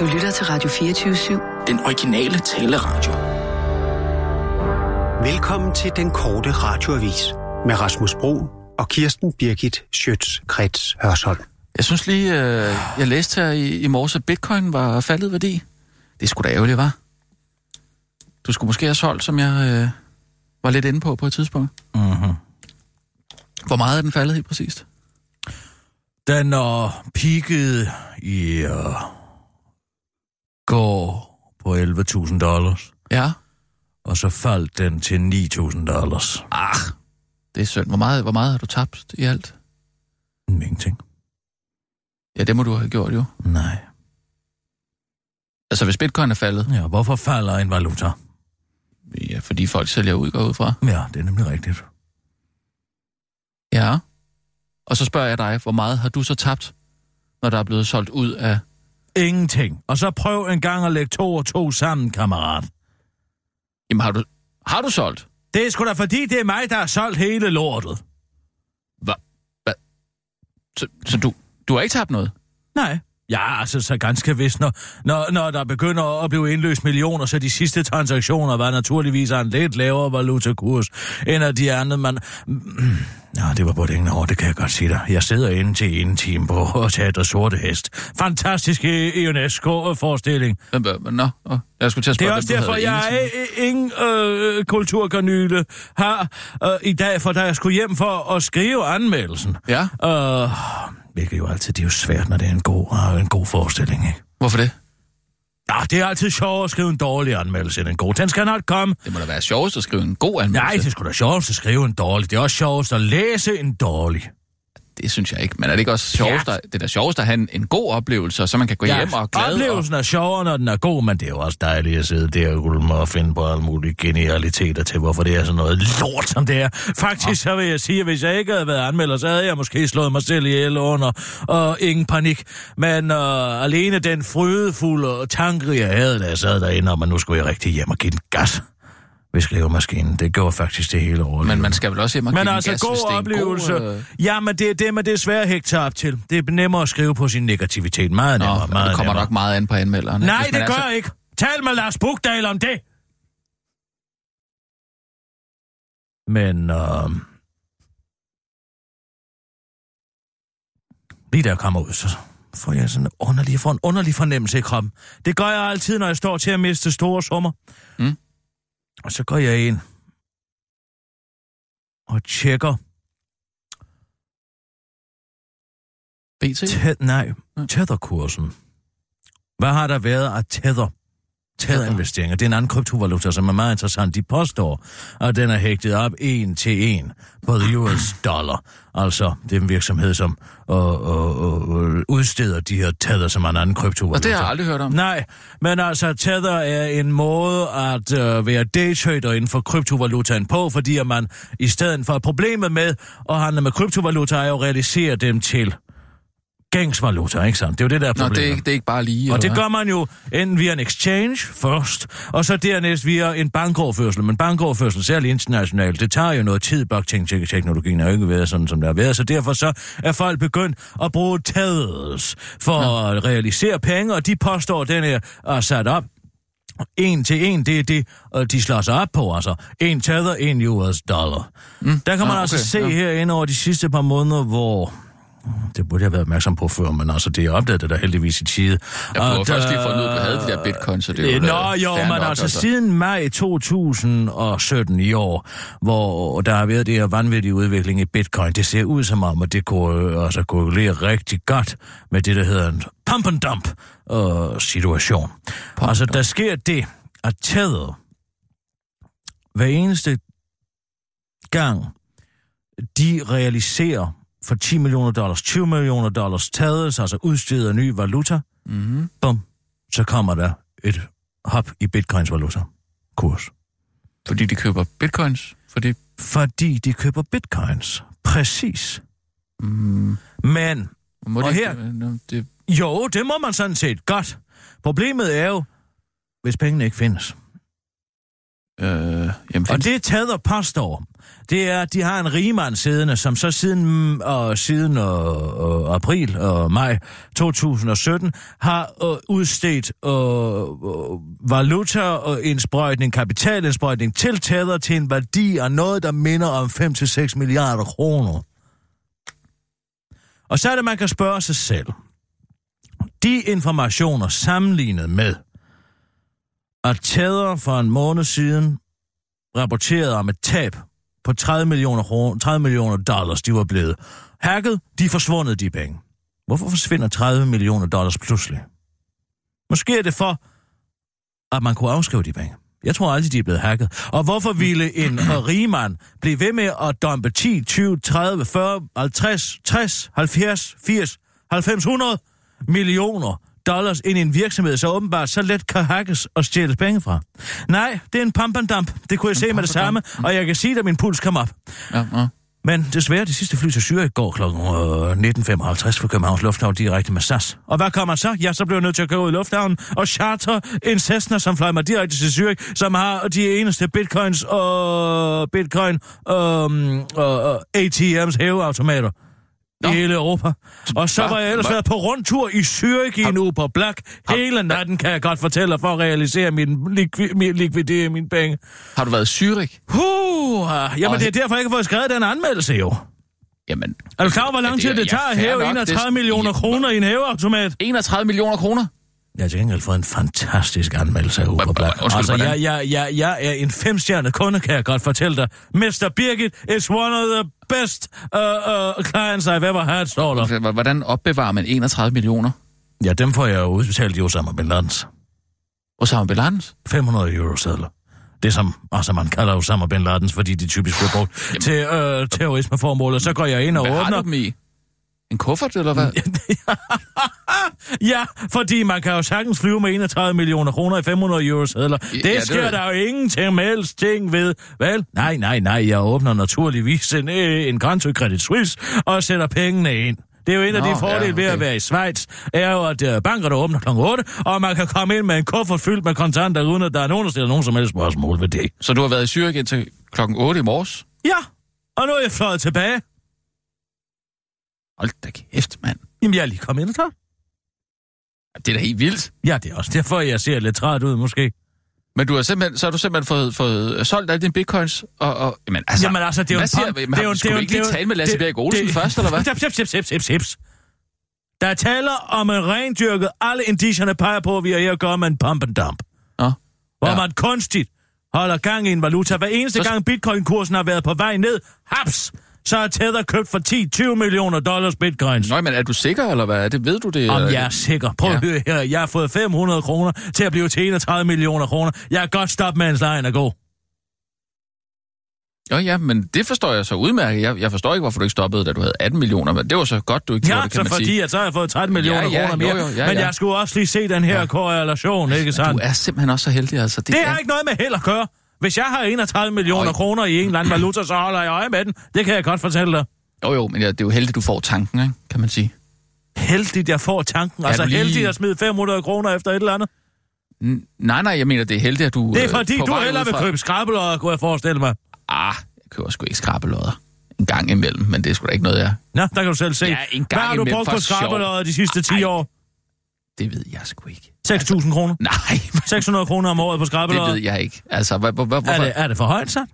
Du lytter til Radio 24-7. Den originale taleradio. Velkommen til den korte radioavis med Rasmus Bro og Kirsten Birgit Schøtz-Krets Hørsholm. Jeg synes lige, øh, jeg læste her i, i morges, at bitcoin var faldet værdi. Det er sgu da ærgerligt, var. Du skulle måske have solgt, som jeg øh, var lidt inde på på et tidspunkt. Mm-hmm. Hvor meget er den faldet i præcist? Den er peaked i uh, går på 11.000 dollars, Ja. og så faldt den til 9.000 dollars. Ah, det er synd. Hvor meget, hvor meget har du tabt i alt? Ingenting. Ja, det må du have gjort jo. Nej. Altså, hvis bitcoin er faldet, Ja, hvorfor falder en valuta? ja, fordi folk sælger ud, går ud fra. Ja, det er nemlig rigtigt. Ja. Og så spørger jeg dig, hvor meget har du så tabt, når der er blevet solgt ud af... Ingenting. Og så prøv en gang at lægge to og to sammen, kammerat. Jamen, har du, har du solgt? Det er sgu da fordi, det er mig, der har solgt hele lortet. Hvad? Hvad? Så, så du, du har ikke tabt noget? Nej. Ja, altså så ganske vist, når, når, når der begynder at blive indløst millioner, så de sidste transaktioner var naturligvis en lidt lavere valutakurs end af de andre, men... Ja, det var på det ingen år, det kan jeg godt sige dig. Jeg sidder inde til en time på Teater Sorte Hest. Fantastisk UNESCO-forestilling. Hvem- hvem- Nå, jeg skulle til at Det spørge, er også derfor, jeg er ingen øh, kulturkanyle har øh, i dag, for da jeg skulle hjem for at skrive anmeldelsen. Ja, Øh, hvilket jo altid, det er jo svært, når det er en god, øh, en god forestilling, ikke? hvorfor det? Ja, det er altid sjovt at skrive en dårlig anmeldelse end en god. Den skal nok komme. Det må da være sjovest at skrive en god anmeldelse. Nej, det sgu da sjovt at skrive en dårlig. Det er også sjovt at læse en dårlig. Det synes jeg ikke. Men er det ikke også sjovest, at, det er da sjovest at have en, en god oplevelse, så man kan gå ja, hjem og glad oplevelsen er sjovere, når den er god, men det er jo også dejligt at sidde der og ulme og finde på alle mulige genialiteter til, hvorfor det er sådan noget lort, som det er. Faktisk så vil jeg sige, at hvis jeg ikke havde været anmelder, så havde jeg måske slået mig selv ihjel under, og ingen panik. Men øh, alene den frydefulde tanke, jeg havde, da jeg sad derinde, om at nu skulle jeg rigtig hjem og give den gas ved skrivemaskinen, det gjorde faktisk det hele over. Men man skal vel også hjem og Men altså, gas, god oplevelse. God, øh... Ja, men det er det, man det er svært at hægte sig op til. Det er nemmere at skrive på sin negativitet. Meget Nå, nemmere, men meget det kommer nemmere. nok meget an på anmelderne. Nej, det gør så- jeg ikke. Tal med Lars Bugdal om det. Men, øh... Lige jeg kommer ud, så får jeg sådan en underlig, får en underlig fornemmelse i kroppen. Det gør jeg altid, når jeg står til at miste store summer. Mm. Og så går jeg ind og tjekker BT? Te- nej, Mm. tetherkursen. Hvad har der været af tether? Tether-investeringer. Det er en anden kryptovaluta, som er meget interessant. De påstår, at den er hægtet op en til en på the US dollar. Altså, det er en virksomhed, som øh, øh, øh, udsteder de her tether, som er en anden kryptovaluta. Og det har jeg aldrig hørt om. Nej, men altså Tether er en måde at øh, være daytrader inden for kryptovalutaen på, fordi at man i stedet for problemet med at handle med kryptovaluta er jo at realisere dem til gængsvaluta, ikke sandt? Det er jo det, der er Nå, problemet. det er, ikke, det er ikke bare lige. og det hvad? gør man jo enten via en exchange først, og så dernæst via en bankoverførsel. Men bankoverførsel, særligt internationalt, det tager jo noget tid. Blockchain-teknologien er jo ikke været sådan, som det har været. Så derfor så er folk begyndt at bruge tethers for ja. at realisere penge, og de påstår, at den er, er sat op en til en, det er det, og de slår sig op på, altså. En tether, en US dollar. Mm. Der kan man Nå, altså okay, se ja. herinde over de sidste par måneder, hvor det burde jeg have været opmærksom på før, men altså, det er opdaget det der heldigvis i tide. Jeg prøver først lige der- at finde ud at du havde de der bitcoin, så det er jo Nå, da jo, men nok, altså siden maj 2017 i år, hvor der har været det her vanvittige udvikling i bitcoin, det ser ud som om, at det kunne øh, altså, korrelere rigtig godt med det, der hedder en pump and dump øh, situation. Pump altså, der sker det, at Tether hver eneste gang, de realiserer for 10 millioner dollars, 20 millioner dollars taget, altså udsteder ny valuta, Mm-hmm. bum, så kommer der et hop i bitcoins valuta kurs. Fordi de køber bitcoins? Fordi... Fordi de køber bitcoins. Præcis. Mm, Men må Og de, her- Det, jo, det må man sådan set godt. Problemet er jo, hvis pengene ikke findes. Øh, jamen, Og det Tether påstår, det er, at de har en rigmand siddende, som så siden, og siden og, og april og maj 2017 har øh, udstedt øh, valuta og indsprøjtning, kapitalindsprøjtning til Tether til en værdi af noget, der minder om 5-6 milliarder kroner. Og så er det, man kan spørge sig selv. De informationer sammenlignet med, at Tether for en måned siden rapporterede om et tab på 30 millioner, 30 millioner dollars, de var blevet hacket, de er forsvundet, de penge. Hvorfor forsvinder 30 millioner dollars pludselig? Måske er det for, at man kunne afskrive de penge. Jeg tror aldrig, de er blevet hacket. Og hvorfor ville en rigmand blive ved med at dumpe 10, 20, 30, 40, 50, 60, 70, 80, 90, 100 millioner dollars ind i en virksomhed, så åbenbart så let kan hackes og stjæles penge fra? Nej, det er en pump and dump. Det kunne jeg se med det samme, og jeg kan sige, at min puls kom op. Ja, ja. Men desværre, det sidste fly til Zürich går kl. 19.55 fra Københavns Lufthavn direkte med SAS. Og hvad kommer så? Ja, så bliver jeg nødt til at gå ud i lufthavnen og charter en Cessna, som flyver mig direkte til Zürich, som har de eneste bitcoins og bitcoin um, og ATM's hæveautomater i hele Europa. Og så var jeg ellers været på rundtur i Zürich i en uge på Black. Hele natten kan jeg godt fortælle for at realisere min, likvi, min likvidere mine penge. Har du været i Zürich? Huh, jamen Og- det er derfor, jeg ikke har fået skrevet den anmeldelse jo. Jamen, Er du klar hvor lang tid det det tager at hæve nok. 31 Det- millioner kroner i en hæveautomat? 31 millioner kroner? Jeg har til gengæld fået en fantastisk anmeldelse af Uber Black. undskyld, Altså, jeg, jeg, jeg, jeg er en femstjernet kunde, kan jeg godt fortælle dig. Mr. Birgit is one of the best uh, uh, clients I've ever had, står der. Hvordan opbevarer man 31 millioner? Ja, dem får jeg jo udbetalt i Osama Bin Ladens. Osama Bin Ladens? 500 euro sedler. Det som også man kalder Osama Bin Ladens, fordi de typisk bliver brugt til øh, terrorismeformål. Og så går jeg ind og Hvad har åbner... du dem i? En kuffert, eller hvad? Ja, fordi man kan jo sagtens flyve med 31 millioner kroner i 500 euro sedler. Det Ja, sker er- der jo ingenting med helst ting ved. Vel? Nej, nej, nej, jeg åbner naturligvis en, øh, en konto i Credit Suisse og sætter pengene ind. Det er jo en af Nå, de fordele ja, ved at okay. være i Schweiz, er jo, at øh, bankerne åbner kl. 8, og man kan komme ind med en kuffert fyldt med kontanter, uden at der er nogen, der stiller nogen som helst spørgsmål ved det. Så du har været i Zürich indtil klokken 8 i morges? Ja, og nu er jeg fløjet tilbage. Hold da kæft, mand. Jamen, jeg er lige kommet ind så. Det er da helt vildt. Ja, det er også derfor, jeg ser lidt træt ud, måske. Men du har simpelthen, så har du simpelthen fået, fået solgt alle dine bitcoins, og, og jamen, altså, Jamen altså, det er jo hvad siger, det er jo- skulle det er jo- ikke lige tale med Lasse Bjerg Olsen det- først, eller hvad? Sips, sips, sips, sips, sips. Der er taler om en rendyrket, alle indicierne peger på, at vi er her at gøre med en pump and dump. Nå. Hvor Ja. man kunstigt holder gang i en valuta. Hver eneste Så- gang bitcoin-kursen har været på vej ned, haps, så er Tether købt for 10-20 millioner dollars bitcoins. Nå, men er du sikker, eller hvad? Det ved du det? Om jeg er sikker. Prøv at Ja. høre her. Jeg har fået 500 kroner til at blive til 31 millioner kroner. Jeg kan godt stoppe, mens lejen er god. Jo, ja, men det forstår jeg så udmærket. Jeg, jeg forstår ikke, hvorfor du ikke stoppede, da du havde 18 millioner, men det var så godt, du ikke gjorde Ja, det, kan så man fordi, sige. at så har jeg fået 13 millioner Ja, ja, kroner mere. jo, jo, ja, men ja. jeg skulle også lige se den her Ja. korrelation, ikke sandt? Du er simpelthen også så heldig, altså. Det har ikke noget med held at gøre. Hvis jeg har 31 millioner Øj. kroner i en eller anden valuta, så holder jeg øje med den. Det kan jeg godt fortælle dig. Jo, jo, men det er jo heldigt, du får tanken, ikke? kan man sige. Heldigt, jeg får tanken. Altså lige- heldigt at smide 500 kroner efter et eller andet. N- nej, nej, jeg mener, det er heldigt, at du... Det er øh, fordi, på du vej hellere vil udefra- købe skrabelodder, kunne jeg forestille mig. Ah, jeg køber sgu ikke skrabelodder. En gang imellem, men det er sgu da ikke noget, jeg... Nå, der kan du selv se. Ja, en gang Hvad har du brugt på skrabelodder de sidste 10 Ej. år? Det ved jeg sgu ikke. 6.000 kroner? Nej, 600 kroner om året på det skrabelodder? ved jeg ikke. Altså, hvor, hvor, hvor, Er hvorfor? det, er det for højt sat?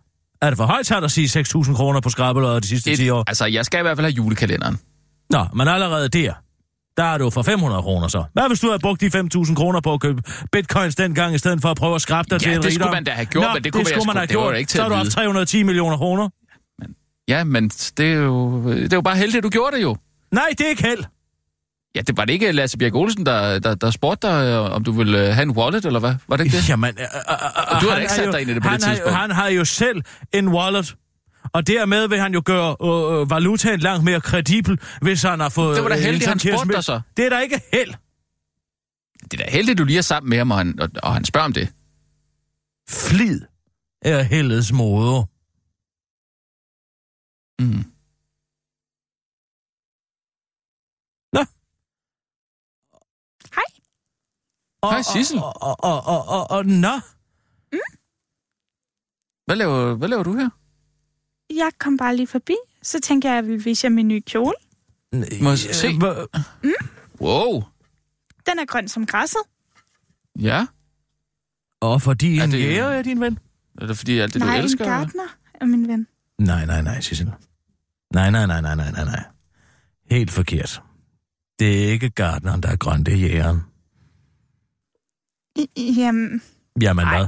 Er det for højt sat at sige 6.000 kroner på skrabelodder de sidste 10 år? Et, altså, jeg skal i hvert fald have julekalenderen. Nå, men allerede der, der er du for 500 kroner så. Hvad hvis du havde brugt de 5.000 kroner på at købe bitcoins dengang, i stedet for at prøve at skrabe dig Ja, til en det skulle rigdom? man da have gjort, men det kunne jeg skulle man have det gjort. da ikke til så har du haft vide. 310 millioner kroner. Ja, men det er jo, det er jo bare heldigt, at du gjorde det jo. Nej, det er ikke held. Ja, det var det ikke Lasse Bjerg Olsen, der, der, der spurgte dig, øh, om du ville øh, have en wallet, eller hvad? Var det ikke det? Jamen, øh, øh, øh, du har ikke har sat jo- dig ind i det på han det har- tidspunkt. Han har jo selv en wallet. Og dermed vil han jo gøre øh, øh, valutaen langt mere kredibel, hvis han har fået... Det var da heldigt, han spurgte dig så. Det er da ikke held. Det er da heldigt, du lige er sammen med ham, og han, og, og han spørger om det. Flid er heldets moder. Mm. Og, Hej, Sissel. Og, og, og, og, og, og, nå. Hvad laver, hvad laver du her? Jeg kom bare lige forbi, så tænker jeg, at jeg vil vise jer min nye kjole. Må jeg se? Øh, hvor- Wow. Den er grøn som græsset. Ja. Og fordi Er en det- jæger er din ven? Er det fordi alt det, Nej, du elsker? en gartner er min ven. Nej, nej, nej, Sissel. Nej, nej, nej, nej, nej, nej, nej. Helt forkert. Det er ikke gardneren, der er grøn, det er jægeren. Jamen, Jamen hvad?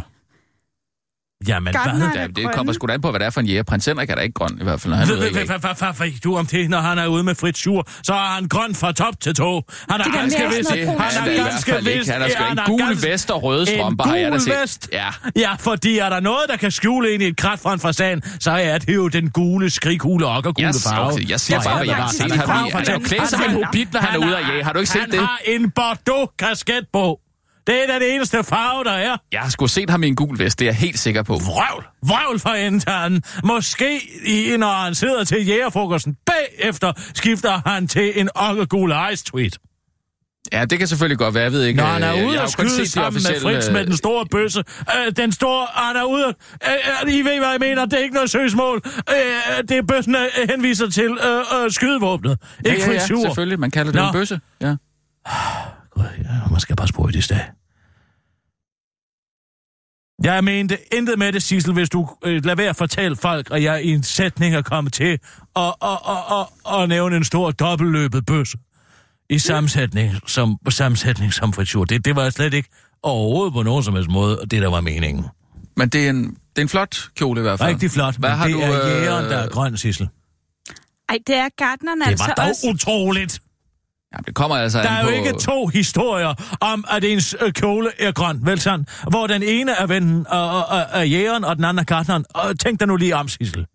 Jamen hvad? er Ja, det kommer sgu da an på, hvad det er for en jæger. Prins Henrik er da ikke grøn, i hvert fald, han. Hvad ved du om det, når han er ude med frit sur? Så er han grøn fra top til tå. Han er ganske vist. Han Han er ganske vist. Han er sgu en gul vest og røde strømper, har jeg da set. Ja. Ja, fordi er der noget, der kan skjule ind i et krat fra en fasan, så er det jo den gule, skrighule og gule Jeg, farve. okay, jeg siger bare, ja, hvad jeg har set. Han er Han, han er jo klædt som en han- hobbit, når han er ude at jage. Har du ikke set han det? har en Bordeaux-kasket på. Det er den eneste farve, der er. Jeg har sgu set ham i en gul vest, det er jeg helt sikker på. Vrøvl, vrøvl for internen. Måske, i, når han sidder til jægerfrokosten bagefter, skifter han til en okkergul ice tweet. Ja, det kan selvfølgelig godt være. Jeg ved ikke. Når han øh, er jeg ude og skyde sammen med Fritz med den store bøsse. Øh, den store, han er ude... Øh, øh, I ved, hvad jeg mener. Det er ikke noget søgsmål. Øh, det er bøssen øh, henviser til øh, øh, skydevåbnet. Ja, Ikke ja, ja, Schur. selvfølgelig. Man kalder det Nå. en bøsse. Ja. Ja, man skal bare spore i det sted. Jeg mente intet med det, Sissel, hvis du øh, lader være at fortælle folk, at jeg i en sætning er kommet til at, at, at, at, at nævne en stor dobbeltløbet bøsse i sammensætning som, sammensætning som fritur. Det, det var slet ikke overhovedet på nogen som helst måde, det der var meningen. Men det er, en, det er en flot kjole i hvert fald. Rigtig flot, Hvad men har det du, er øh, jægeren, der er grøn, Sissel. ej, det er gartneren Det altså var dog også. utroligt. Ja, det kommer altså Der er jo på... ikke to historier om, at ens øh, kjole er grøn, vel sådan? Hvor den ene er vennen og, og, og, og jægeren, og den anden er gartneren. Og tænk dig nu lige om, Sissel.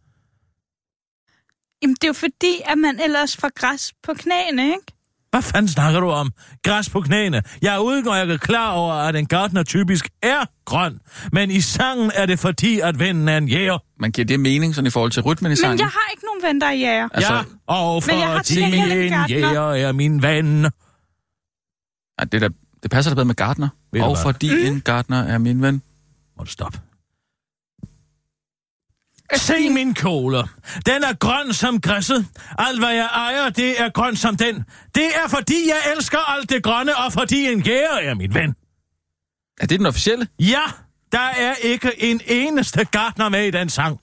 Jamen, det er jo fordi, at man ellers får græs på knæene, ikke? Hvad fanden snakker du om? Græs på knæene. Jeg er ude, og jeg er klar over, at en gartner typisk er grøn. Men i sangen er det fordi, at vennen er en jæger. Man giver det mening sådan i forhold til rytmen i sangen. Men jeg har ikke nogen ven, der er jæger. Altså, ja, og Men jeg har fordi en gartner. jæger er min ven. ja, det, der, det passer da bedre med du Og fordi Mm. en Gardner er min ven. Må du stoppe. Se min kjole. Den er grøn som græsset. Alt hvad jeg ejer, det er grøn som den. Det er fordi, jeg elsker alt det grønne, og fordi en jæger er min ven. Er det den officielle? Ja, der er ikke en eneste gartner med i den sang.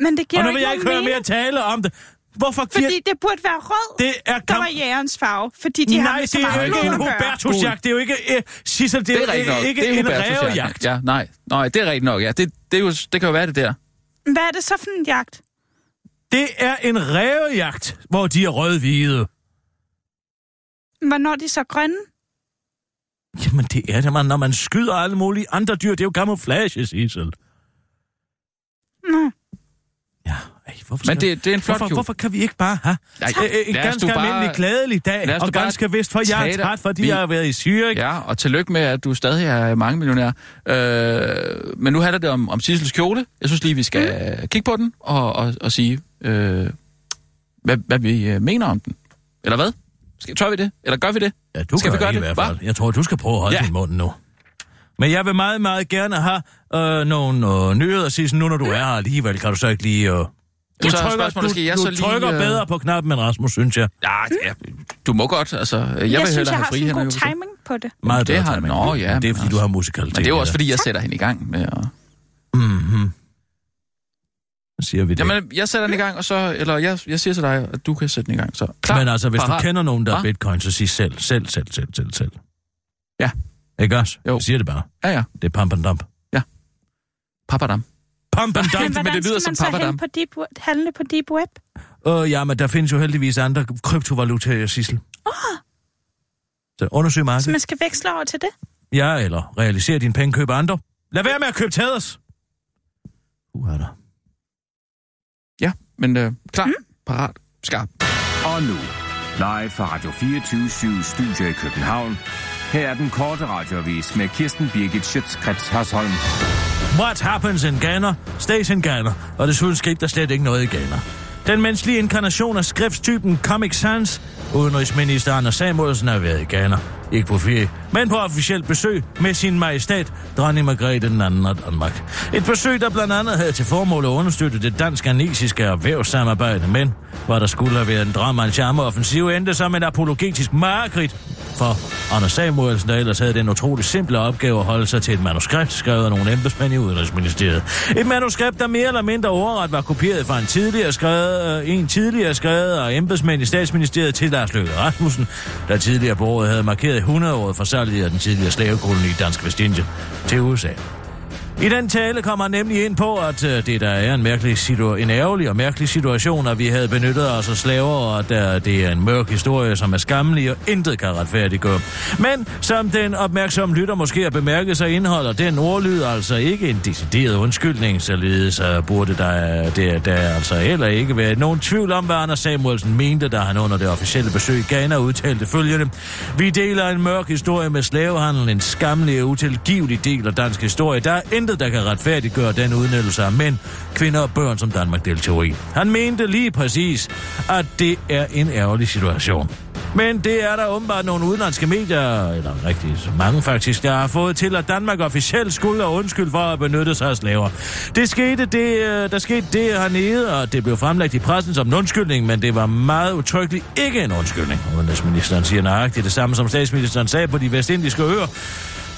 Men det giver Og nu vil ikke jeg ikke høre mere tale om det. Hvorfor giver... fordi det burde være rød, Det er der kamp... var jægerens farve. Fordi de har Nej, med det så er jo ikke en. Hubertusjagt. Det er jo ikke... Uh, Sissel, det, Det er er nok. ikke det er en rævejagt. Ja, nej. Nej, det er rigtigt nok, ja. Det, det, er jo, det kan jo være det der. Hvad er det så for en jagt? Det er en rævejagt, hvor de er rød-hvide. Hvornår er de så grønne? Jamen, det er det, man, når man skyder alle mulige andre dyr. Det er jo camouflage, Sissel. Nå. Ja, ej, hvorfor Men skal... det, det er en flot Hvorfor, hvorfor kan vi ikke bare have en ganske almindelig glædelig dag, og ganske vist, for jeg er træt, fordi Vi- jeg har været i Zürich. Ja, og tillykke med, at du stadig er mange millionær. Øh, men nu handler det om, om Sissels kjole. Jeg synes lige, vi skal mm. kigge på den og, og, og sige, øh, hvad, hvad vi øh, mener om den. Eller hvad? Skal, tør vi det? Eller gør vi det? Ja, du Skal gør vi gøre det, i hvert fald. Jeg tror, du skal prøve at holde Ja. din mund nu. Men jeg vil meget, meget gerne have øh, nogle øh, nyheder, Sissel, nu når du er her alligevel. Kan du så ikke lige... Øh... Du så er trykker, du, skal jeg du så lige, trykker øh, bedre på knappen end Rasmus, synes jeg. Ja, ja, du må godt. Altså, jeg, vil Jeg synes, hellere jeg have har sådan en god timing på det. Meget det bedre har- timing. nå, ja, Men Det er, fordi du altså- har musikalitet. Men det er jo også, fordi jeg sætter hende i gang med at... Mm-hmm. Så siger vi det. Jamen, jeg sætter den i gang, og så... Eller jeg, jeg siger til dig, at du kan sætte den i gang. Så klar, Men altså, hvis parat. du kender nogen, der er Hva? bitcoin, så sig selv, selv, selv, selv, selv, selv. Ja. Ikke også? Jo. Jeg siger det bare. Ja, ja. Det er pump and dump. Papadam. Pump and Men dump. men hvordan det lyder skal som man så Papadam. hen på deep, web- handle på deep web? Øh, ja, men der findes jo heldigvis andre kryptovalutaer, Sissel. Så undersøg Så markedet. man skal veksle over til det? Ja, eller realisere dine penge, køb andre. Lad være med at købe tæders. Uh, er der. Ja, men øh, klar, Mm. parat, skarp. Og nu, live fra Radio 24 Studio i København. Her er den korte radiovis med Kirsten Birgit Schøtzgrads Hasholm. What happens in Ghana stays in Ghana, og desuden skete der slet ikke noget i Ghana. Den menneskelige inkarnation af skriftstypen Comic Sans, udenrigsminister Anders Samuelsen har været i Ghana. Ikke på ferie, men på officielt besøg med sin majestæt, dronning Margrethe den anden af Danmark. Et besøg, der blandt andet havde til formål at understøtte det dansk-anesiske erhvervssamarbejde, men hvor der skulle have været en drøm og en charmeoffensiv, endte som en apologetisk mareridt for Anders Samuelsen, der ellers havde den utrolig simple opgave at holde sig til et manuskript, skrevet af nogle embedsmænd i Udenrigsministeriet. Et manuskript, der mere eller mindre overret var kopieret fra en tidligere skrevet, øh, en tidligere skrevet af embedsmænd i statsministeriet til Lars Løkke Rasmussen, der tidligere på året havde markeret 100-året for salget af den tidligere slavekoloni Dansk Vestindien til USA. I den tale kommer han nemlig ind på, at øh, det der er en, mærkelig situ- en ærgerlig og mærkelig situation, at vi havde benyttet os af slaver, og at øh, det er en mørk historie, som er skammelig og intet kan retfærdiggøre. Men som den opmærksomme lytter måske har bemærket, så indeholder den ordlyd altså ikke en decideret undskyldning, således øh, burde der, der, der altså heller ikke være nogen tvivl om, hvad Anders Samuelsen mente, da han under det officielle besøg i Ghana udtalte følgende. Vi deler en mørk historie med slavehandel, en skammelig og utilgivelig del af dansk historie. Der er intet, der kan retfærdiggøre den udnyttelse af mænd, kvinder og børn, som Danmark deltog i. Han mente lige præcis, at det er en ærgerlig situation. Men det er der åbenbart nogle udenlandske medier, eller rigtig mange faktisk, der har fået til, at Danmark officielt skulle have undskyld for at benytte sig af slaver. Det skete det, øh, der skete det hernede, og det blev fremlagt i pressen som en undskyldning, men det var meget utryggeligt ikke en undskyldning. Udenrigsministeren siger nøjagtigt det samme, som statsministeren sagde på de vestindiske øer.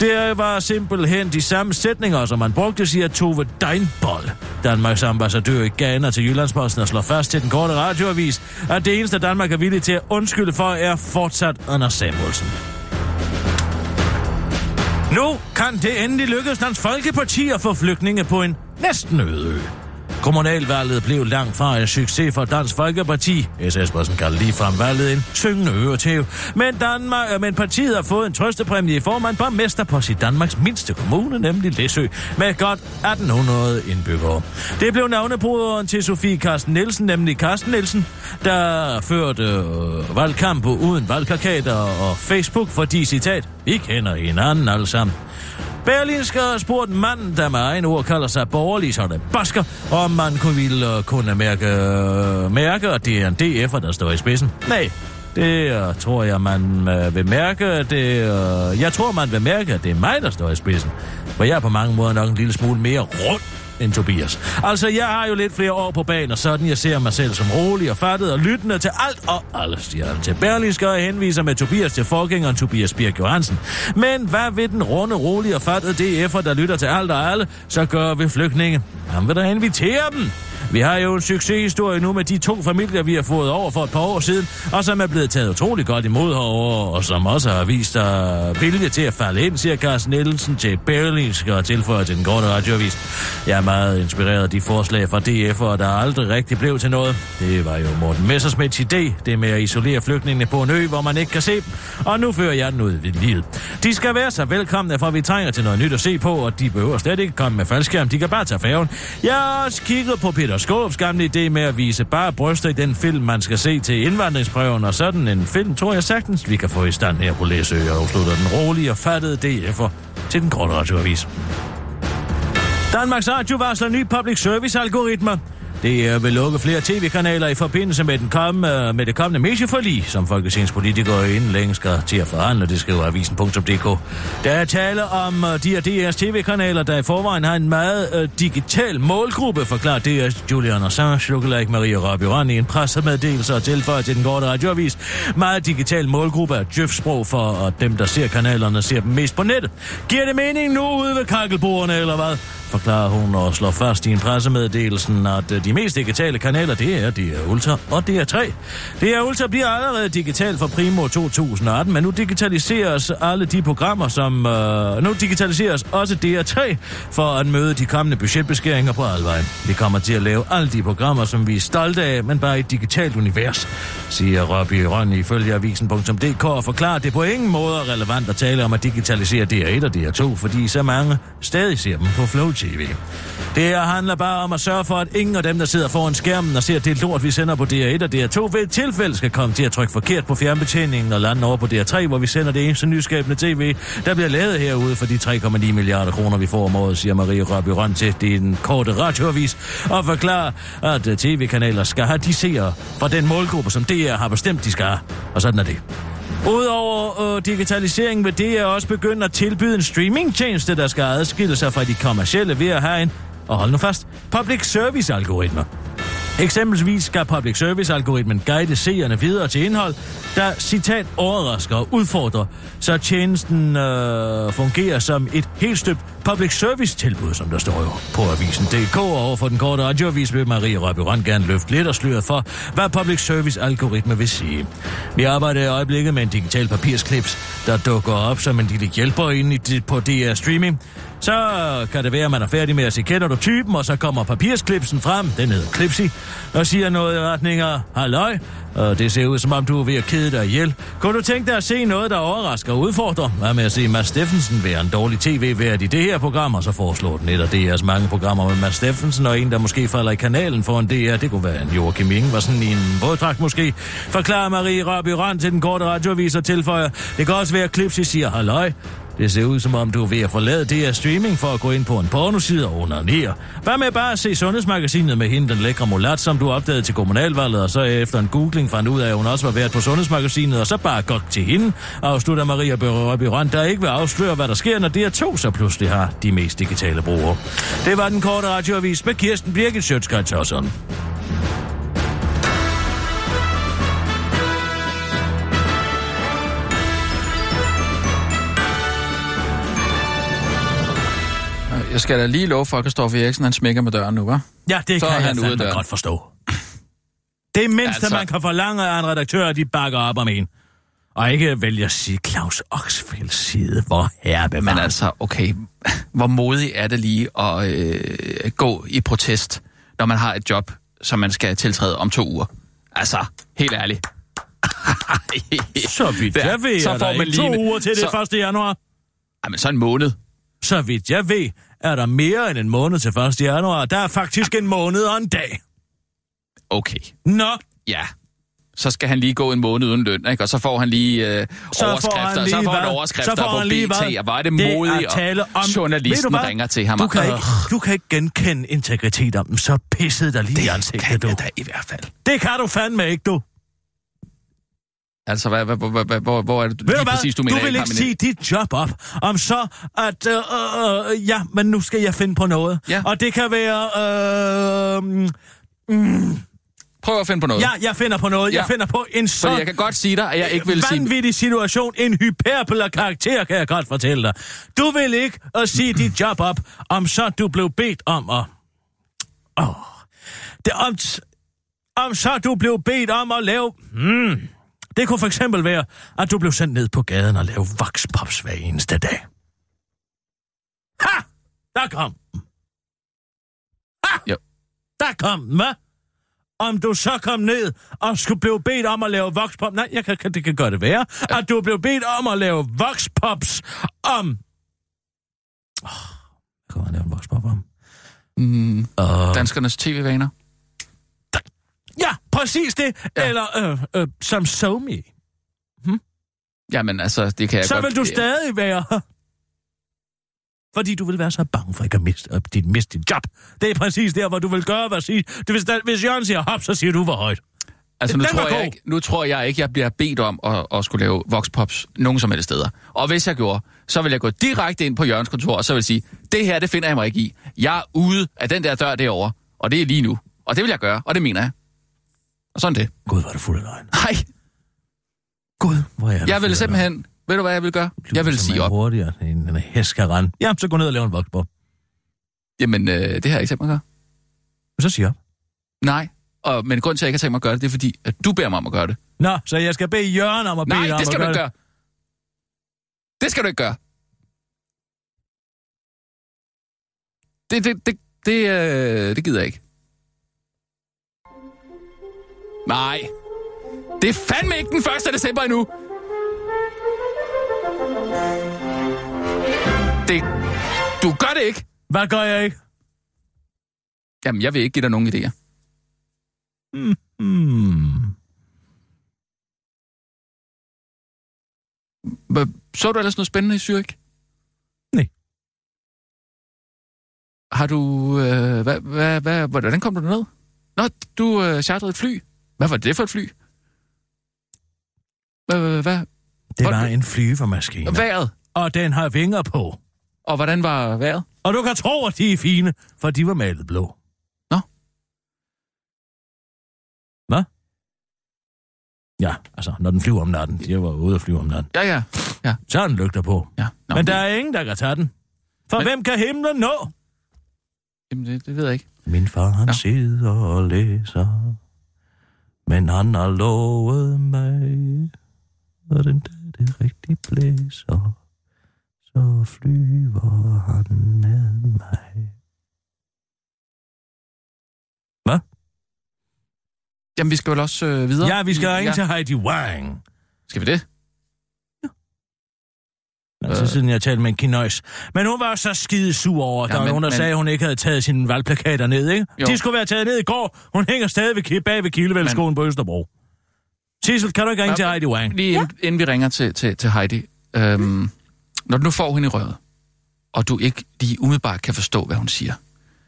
Det var simpelthen de samme sætninger, som man brugte, siger Tove Deinbold, Danmarks ambassadør i Ghana til Jyllandsposten, og slår fast til den korte radioavis, at det eneste Danmark er villig til at undskylde for, er fortsat Anders Samuelsen. Nu kan det endelig lykkes Dansk Folkeparti at få flygtninge på en næsten øde ø. Kommunalvalget blev langt fra en succes for Dansk Folkeparti. S. Espersen kalder lige frem valget en syngende øretæv. Men, Danmark, øh, men partiet har fået en trøstepræmie i form af en borgmester på sit Danmarks mindste kommune, nemlig Læsø, med godt 1800 indbyggere. Det blev navnebrugeren til Sofie Carsten Nielsen, nemlig Carsten Nielsen, der førte øh, valgkamp uden valgkarkater og Facebook, fordi citat, vi kender hinanden alle sammen. Berlinske har spurgt manden, mand, der med egen ord kalder sig borgerlig, så det basker, om man kunne, ville øh, kunne mærke, øh, mærke, at det er en DF'er, der står i spidsen. Nej, det uh, tror jeg, man uh, vil mærke. Det, uh, jeg tror, man vil mærke, at det er mig, der står i spidsen. For jeg er på mange måder nok en lille smule mere rund end Tobias. Altså, jeg har jo lidt flere år på banen, og sådan jeg ser mig selv som rolig og fattet og lyttende til alt og alle, siger han til Berlingske og henviser med Tobias til forgængeren Tobias Birk Johansen. Men hvad vil den runde, rolige og fattede DF'er, der lytter til alt og alle, så gør vi flygtninge? Han vil da invitere dem. Vi har jo en succeshistorie nu med de to familier, vi har fået over for et par år siden, og som er blevet taget utrolig godt imod herovre, og som også har vist sig vilje til at falde ind, siger Carsten Nielsen til Berlingske og tilføjer til den korte radioavis. Jeg er meget inspireret af de forslag fra DF, og der aldrig rigtig blev til noget. Det var jo Morten Messersmiths idé, det med at isolere flygtningene på en ø, hvor man ikke kan se dem. Og nu fører jeg den ud i livet. De skal være så velkomne, for vi trænger til noget nyt at se på, og de behøver slet ikke komme med faldskærm. De kan bare tage færgen. Jeg har også kigget på Peter Skåbs gamle idé med at vise bare bryster i den film, man skal se til indvandringsprøven, og sådan en film tror jeg sagtens, vi kan få i stand her på Læsø, og afslutter den rolige og fattede DF'er til den korte radioavis. Danmarks Radio varsler ny public service algoritmer. Det vil lukke flere tv-kanaler i forbindelse med, den kommende, øh, med det kommende medieforlig, som folketingspolitikere inden længe skal til at forhandle, det skriver avisen.dk. Der er tale om øh, de her DR's tv-kanaler, der i forvejen har en meget øh, digital målgruppe, forklarer DR's Julian Assange, lookalike Maria Rabiorani, i en pressemeddelelse og tilføjer til den korte radioavis. Meget digital målgruppe er djøfsprog for, at dem, der ser kanalerne, ser dem mest på nettet. Giver det mening nu ude ved kakkelbordene, eller hvad? Forklarer hun og slår fast i en pressemeddelelsen, at øh, de mest digitale kanaler, det er DR Ultra og DR3. DR Ultra bliver allerede digital fra primo 2018, men nu digitaliseres alle de programmer, som... Øh, nu digitaliseres også DR3 for at møde de kommende budgetbeskæringer på alvejen. Vi kommer til at lave alle de programmer, som vi er stolte af, men bare i et digitalt univers, siger Robbie Rønne ifølge avisen.dk og forklarer, at det på ingen måde er relevant at tale om at digitalisere DR1 og DR2, fordi så mange stadig ser dem på Flow TV. Det her handler bare om at sørge for, at ingen af dem, der sidder foran skærmen og ser det lort, vi sender på DR1 og DR2, ved et tilfælde skal komme til at trykke forkert på fjernbetjeningen og lande over på DR3, hvor vi sender det eneste nyskabende tv, der bliver lavet herude for de 3,9 milliarder kroner, vi får om året, siger Marie Røby til. Den korte radioavis og forklarer, at tv-kanaler skal have de seere fra den målgruppe, som DR har bestemt, de skal have. Og sådan er det. Udover øh, digitalisering vil det også begynde at tilbyde en streamingtjeneste, der skal adskille sig fra de kommercielle ved at have en, og hold nu fast, public service algoritmer. Eksempelvis skal public service-algoritmen guide seerne videre til indhold, der, citat, overrasker og udfordrer, så tjenesten øh, fungerer som et helt støbt public service-tilbud, som der står jo på avisen.dk, og overfor den korte radioavis vil Marie Røbyrand gerne løfte lidt og sløret for, hvad public service-algoritme vil sige. Vi arbejder i øjeblikket med en digital papirsklips, der dukker op som en lille hjælper inde i, på DR Streaming, så kan det være, at man er færdig med at se, kender du typen, og så kommer papirsklipsen frem, den hedder Klipsi, og siger noget i retning af, halløj, og det ser ud som om du er ved at kede dig ihjel. Kunne du tænke dig at se noget, der overrasker og udfordrer? Hvad med at se Mads Steffensen være en dårlig tv-vært i det her program, og så foreslår den et af DR's mange programmer med Mads Steffensen, og en, der måske falder i kanalen for en DR, det kunne være en Joachim Ingvarsen i en våddragt måske, forklarer Marie Rørby Rand til den korte radioavis og tilføjer, det kan også være, at Klipsi siger, halløj, det ser ud som om, du er ved at forlade det her streaming for at gå ind på en pornoside og undernere. Hvad med bare at se Sundhedsmagasinet med hende, den lækre mulat, som du opdagede til kommunalvalget, og så efter en googling fandt ud af, at hun også var været på Sundhedsmagasinet, og så bare godt til hende, afslutter Maria Børøby der ikke vil afsløre, hvad der sker, når DR2 så pludselig har de mest digitale brugere. Det var den korte radioavis med Kirsten Birgit Sjøtskrets og sådan. Jeg skal da lige love for, at Kristoffer Eriksen, han smækker med døren nu, hva'? Ja, det Så kan er jeg han af fandme godt forstå. Det mindste, altså... Altså- man kan forlange af en redaktør, at de bakker op om en. Og ikke vælge at sige Claus Oxfelds side, hvor herre bevarer. Men altså, okay, hvor modig er det lige at øh, gå i protest, når man har et job, som man skal tiltræde om to uger? Altså, helt ærligt. Så vidt jeg ved, så er får man lige- to uger til så- det 1. januar. Jamen, så en måned. Så vidt jeg ved, er der mere end en måned til 1. januar. Der er faktisk en måned og en dag. Okay, Nå, ja. Så skal han lige gå en måned uden løn, ikke? Og så får han lige øh, så overskrifter. får han så lige får han hvad? overskrifter så får på han lige BT, hvad? og er det Det modigt, at tale om... du journalisten hvad? ringer til ham. Du kan, og- ikke, du kan ikke genkende integritet om dem, så pissede der lige i kan ansigtet, du. jeg da i hvert fald. Det kan du fandme ikke, du. Altså, hvad, hvad, hvor, hvor, hvor, hvor er det Ved lige du hvad? præcis, du du mener? vil har ikke sige dit job op, om så at, øh, øh, øh, ja, men nu skal jeg finde på noget. Ja. Og det kan være, øh, mm, Prøv at finde på noget. ja, jeg finder på noget. Ja. Jeg finder på en så Fordi jeg kan godt sige dig, at jeg ikke vil sige... vanvittig situation, en hyperbel af karakter, kan jeg godt fortælle dig. Du vil ikke at sige dit job op, om så du blev bedt om at... Åh, det om, om så du blev bedt om at lave... Hmm, det kunne for eksempel være, at du blev sendt ned på gaden og lave vokspops hver eneste dag. Ha! Der kom den. Ha! Jo. Der kom den, hvad? Om du så kom ned og skulle blive bedt om at lave vokspops... Nej, jeg kan, kan, det kan det være. At du blev bedt om at lave vokspops om... Oh, kan man lave en vokspop om? Mm, Uh, danskernes tv-vaner. Ja, præcis det. Ja. Eller øh, øh, som somi. Jamen altså, det kan jeg så godt... vil du stadig være... Fordi du vil være så bange for ikke at miste, at dit, miste dit job. Det er præcis der, hvor du vil gøre, hvad sige. Du, hvis, hvis Jørgen siger hop, så siger du, hvor højt. Altså, nu Den tror, jeg god. ikke, nu tror jeg ikke, jeg bliver bedt om at, at skulle lave voxpops nogen som helst steder. Og hvis jeg gjorde, så vil jeg gå direkte ind på Jørgens kontor, og så vil jeg sige, det her, det finder jeg mig ikke i. Jeg er ude af den der dør derovre, og det er lige nu. Og det vil jeg gøre, og det mener jeg. Og sådan det. Gud, er det fuld af løgn. Nej, Gud, hvor er det jeg af vil simpelthen... Ved du, hvad jeg vil gøre? Jeg vil sige op. hurtigere end en rende. Jamen, så gå ned og lave en voksbop. Jamen, øh, det har jeg ikke tænkt mig at gøre. Så siger op. Nej. Og, men grund til, at jeg ikke har tænkt mig at gøre det, det er fordi, at du beder mig om at gøre det. Nå, så jeg skal bede Jørgen om at bede Nej, om det skal at du ikke gøre. Det skal du ikke gøre. Det, det, det, det, øh, det gider jeg ikke. Nej. Det er fandme ikke den 1. december endnu. Det, du gør det ikke. Hvad gør jeg ikke? Jamen, jeg vil ikke give dig nogen idéer. Hmm. Hva- Så du ellers noget spændende i Zürich? Nej. Har du... Øh, hvad, hvad, hvad, hvordan kom du derned? Nå, du øh, chartrede et fly. Hvad var det for et fly? Hvad, hvad, hvad? Det var en flyvemaskine. Vejret. Og den har vinger på. Og hvordan var vejret? Og du kan tro, at de er fine, for de var malet blå. Nå. Hvad? Ja, altså, når den flyver om natten. De var ude at flyve om natten. Ja, ja. ja. Så er den lygter på. ja. Nå, Men der er ingen, der kan tage den. For Men- hvem kan himlen nå? Jamen, det, det ved jeg ikke. Min far, han Nå. sidder og læser. Men han har lovet mig, og den dag det rigtig blæser, så flyver han med mig. Hvad? Jamen, vi skal vel også øh, videre? Ja, vi skal ringe ja. til Heidi Wang. Skal vi det? Altså, siden jeg talte med en kinøjs. Men hun var så skide sur over, at Ja, der var men- nogen, der men- sagde, at hun ikke havde taget sine valgplakater ned, ikke? Jo. De skulle være taget ned i går. Hun hænger stadig ved, bag ved Kildevældskolen på Østerbro. Sissel, kan du ikke ringe Ja, til Heidi Wang? Lige inden, inden vi ringer til, til, til Heidi. Øhm, når du nu får hende i røret, og du ikke lige umiddelbart kan forstå, hvad hun siger,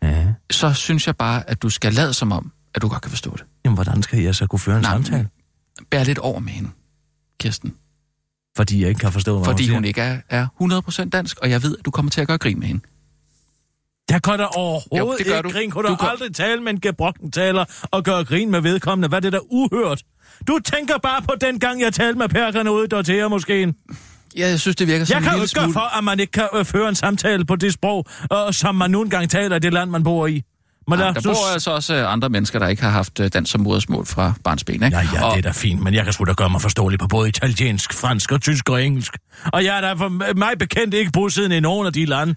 Ja. så synes jeg bare, at du skal lade som om, at du godt kan forstå det. Jamen, hvordan skal jeg så kunne føre en Nej, samtale? Bær lidt over med hende, Kirsten. Fordi jeg ikke kan forstå, hvad Fordi hun hun ikke er, er 100% dansk, og jeg ved, at du kommer til at gøre grin med hende. Jeg kan da overhovedet Jo, det gør ikke du. grin. Kunne Du du kan- aldrig tale med en gebrokken taler og gøre grin med vedkommende? Hvad er det der uhørt? Du tænker bare på den gang, jeg talte med perkerne ude i Dortea måske. Ja, jeg synes, det virker som Jeg en kan jo ikke smule... for, at man ikke kan øh, føre en samtale på det sprog, øh, som man nu engang taler i det land, man bor i. Men Ja, lad- der så- bor altså også øh, andre mennesker, der ikke har haft øh, dansk som modersmål fra barnsben, ikke? Ja, ja, og, det er da fint, men jeg kan sgu da gøre mig forståelig på både italiensk, fransk og tysk og engelsk. Og jeg er da for mig bekendt ikke bosiddende i nogen af de lande.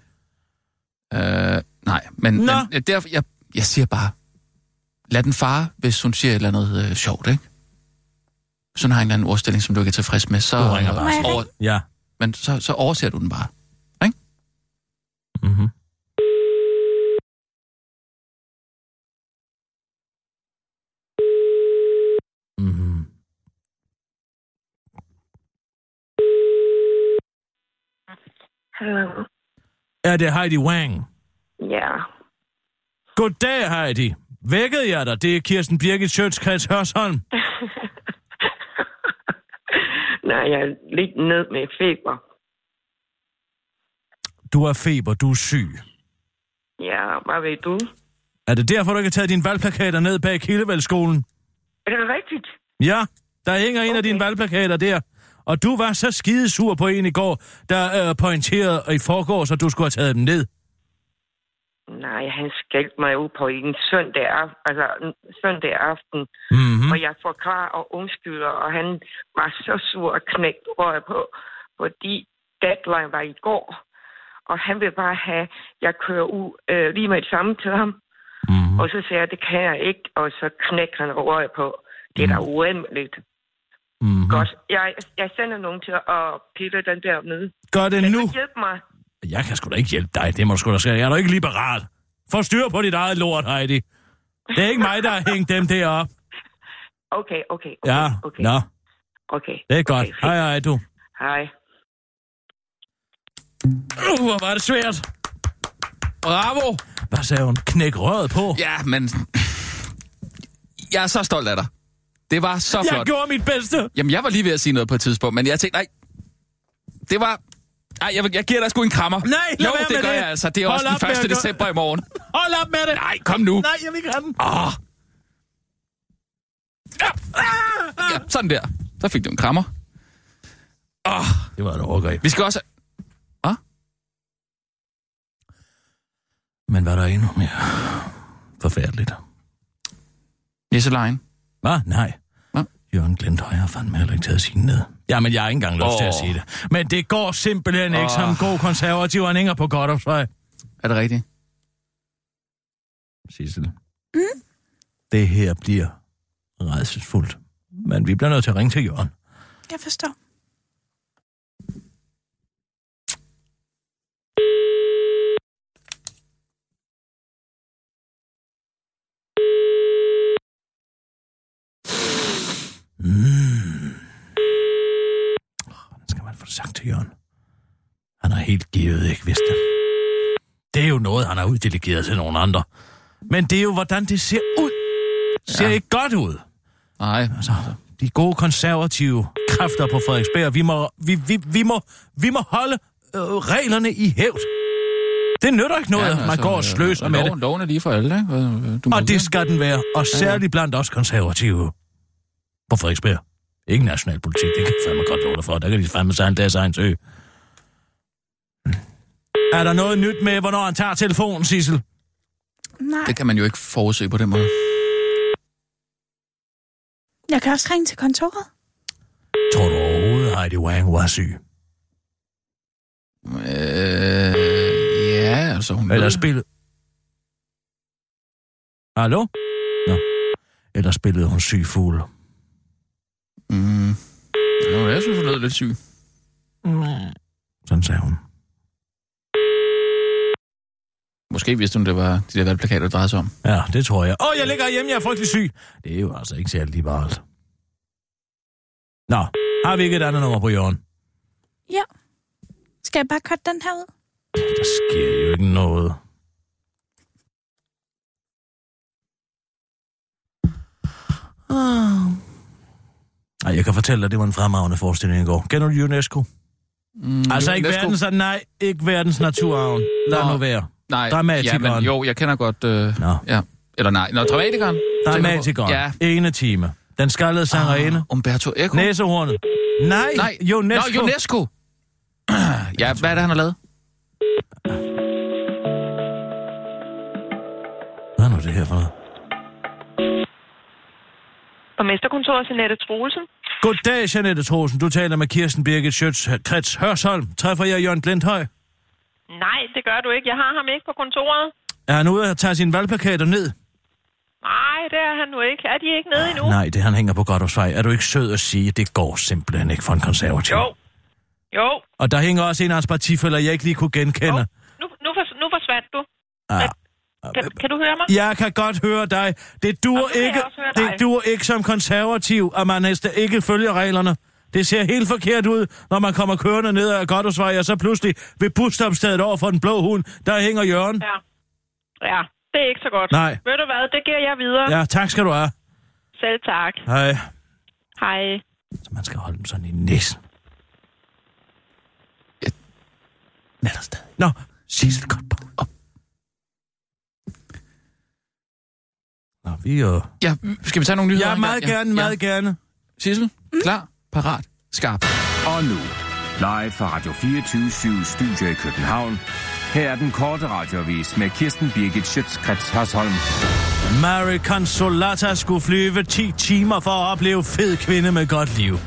Øh, nej, men, Nå. men derfor, jeg, jeg siger bare, lad den fare, hvis hun siger et eller andet øh, sjovt, ikke? Hvis hun har en eller anden ordstilling, som du ikke er tilfreds med, så, Du ringer bare. Over, Ja. men så, så overser du den bare. Mm-hmm. Mm-hmm. Hallo. Er det Heidi Wang? Ja. Goddag, Heidi. Vækkede jeg dig? Det er Kirsten Birgit Sjøtskreds Hørsholm. Nej, jeg er lidt ned med feber. Du har feber, du er syg. Ja, hvad ved du? Er det derfor, du ikke har taget dine valgplakater ned bag Kildevældsskolen? Er det rigtigt? Ja, der hænger en af Okay. dine valgplakater der. Og du var så skidesur på en i går, der øh, pointerede i forgårs, at du skulle have taget dem ned. Nej, han skældte mig ud på en søndag, af- altså, søndag aften, Mm-hmm. mm. og jeg forklarer og undskylder, og han var så sur og knægt røg på, fordi deadline var i går, og han vil bare have, jeg kører ud øh, lige med det samme til ham, Mm-hmm. og så siger jeg, det kan jeg ikke, og så knækker han røg på. Det er da uendeligt. Mm-hmm. Godt. Jeg, jeg sender nogen til at pille den der ned. Gør det nu. du hjælpe mig? Jeg kan sgu da ikke hjælpe dig, det må du sgu da sige. Jeg er da ikke liberal. Få styr på dit eget lort, Heidi. Det er ikke mig, der har hængt dem derop. Okay, okay, okay. Ja, okay. nå, Okay. det er godt. Okay. Hej, hej, du. Hej. Uh, hvor var det svært. Bravo! Hvad sagde hun? Knæk røret på. Ja, men... Jeg er så stolt af dig. Det var så Jeg flot. gjorde mit bedste. Jamen, jeg var lige ved at sige noget på et tidspunkt, men jeg tænkte, nej, det var... Ej, jeg, vil- jeg giver dig sgu en krammer. Nej, lad Jo, være det med gør det. jeg altså. Det er Hold også den med 1. at gøre- december i morgen. Hold op med det. Nej, kom nu. Nej, jeg vil ikke have den. Åh. Ja. ja, sådan der. Så fik du en krammer. Åh, Det var et overgreb. vi skal også... Hvad? Men var der endnu mere forfærdeligt? Nisselejen. Hvad? Nej. Jørgen Glenthøj har fandme heller ikke taget sine ned. Jamen, jeg har ikke engang lyst oh. til at sige det. Men det går simpelthen ikke Åh. som god konservativ og hænger på Godopsvej. Er det rigtigt? Sissel. Mm? Det her bliver redselsfuldt. Men vi bliver nødt til at ringe til Jørgen. Jeg forstår. Mm. Hvordan skal man få det sagt til Jørgen? Han har helt givet ikke vidst det. Det er jo noget, han har uddelegeret til nogle andre. Men det er jo, hvordan det ser ud. Ser Ja. ikke godt ud. Nej. Altså, de gode konservative kræfter på Frederiksberg. Vi må, vi, vi, vi må, vi må holde øh, reglerne i hævd. Det nytter ikke noget, ja, man går og sløser med det. loven, Loven er lige for alle, ikke? Øh, Du må Og det skal den være, og særligt blandt os konservative på Frederiksberg. Ikke nationalpolitik, det kan fandme godt love dig for. Der kan de fandme sig en deres egen sø. Er der noget nyt med, hvornår han tager telefonen, Sissel? Nej, Det kan man jo ikke forudse på den måde. jeg kan også ringe til kontoret. Tror du overhovedet, Heidi Wang var syg? Øh, ja, altså hun... Eller ved- spillet... Hallo? Nå. Eller spillede hun syg fugl? Mm. Jo, jeg synes, hun lød lidt syg. Sådan sagde hun. Måske vidste hun, det var de der valgplakater, der drejede sig om. Ja, det tror jeg. Åh, oh, jeg ligger hjemme, jeg er frygtelig syg. Det er jo altså ikke særlig liberalt. Nå, har vi ikke et andet nummer på jorden? Ja. Skal jeg bare cutte den her ud? Der sker jo ikke noget. Ah. Ej, jeg kan fortælle dig, det var en fremragende forestilling i går. Kender du UNESCO? Mm, Altså ikke verdens, nej, ikke verdens naturarven. Lad Nå. nu være. Nej, Dramatikeren. Ja, men, jo, jeg kender godt... Øh, Nå. ja. Eller nej, Nå, dramatikeren. Dramatikeren. Ja. Ene time. Den skaldede sangerinde. Ah, Umberto Eco. Næsehornet. Nej, Nej, UNESCO. Nå, UNESCO. ja, hvad er det, han har lavet? Hvad er nu det her for noget? Borgmesterkontoret Jeanette Troelsen. Goddag, Jeanette Trosen. Du taler med Kirsten Birgit Schøtz, Krets Hørsholm. Træffer jeg Jørgen Glenthøj? Nej, det gør du ikke. Jeg har ham ikke på kontoret. Er han ude at tage sine valgplakater ned? Nej, det er han nu ikke. Er de ikke nede endnu? Nej, det han hænger på Goddersvej. Er du ikke sød at sige, at det går simpelthen ikke for en konservativ? Jo. Jo. Og der hænger også en af hans partifælder, jeg ikke lige kunne genkende. Jo. Nu, nu, fors- nu forsvandt du. Ah. Kan, kan du høre mig? Jeg kan godt høre dig. Det jeg ikke, det duer ikke som konservativ, at man ikke følger reglerne. Det ser helt forkert ud, når man kommer kørende ned ad Goddersvej, og så pludselig ved busstopstedet over for den blå hund, der hænger Jørgen. Ja. Ja, det er ikke så godt. Nej. Ved du hvad, det giver jeg videre. Ja, tak skal du have. Selv tak. Hej. Hej. Så man skal holde dem sådan i næsen. Net stadig. Nå, Sissel, godt på. Op. Nå, vi er jo... Ja, skal vi tage nogle nyheder? Ja, meget gang? gerne, meget gerne. Sissel, klar, parat, skarp. Og nu, live fra Radio 24 Studio i København. Her er den korte radiovis med Kirsten Birgit Schøtzgrads Hasholm. Mary Consolata skulle flyve 10 timer for at opleve fed kvinde med godt liv.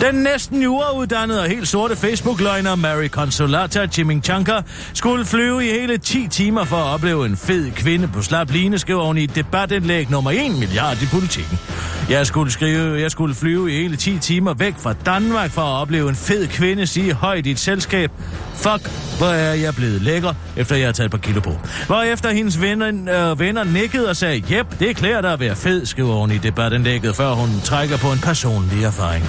Den næsten jurauddannede og helt sorte Facebook-løgner Mary Consolata Chimichanga skulle flyve i hele 10 timer for at opleve en fed kvinde på slap line, skriver hun i et debatindlæg nummer 1 milliard i politikken. Jeg skulle, skrive, jeg skulle flyve i hele 10 timer væk fra Danmark for at opleve en fed kvinde sige højt i et selskab. Fuck, hvor er jeg blevet lækker, efter jeg har taget et par kilo på. Hvorefter hendes venner, øh, venner nikkede og sagde, jep, det klæder dig at være fed, skriver hun i debatindlægget, før hun trækker på en personlig erfaring.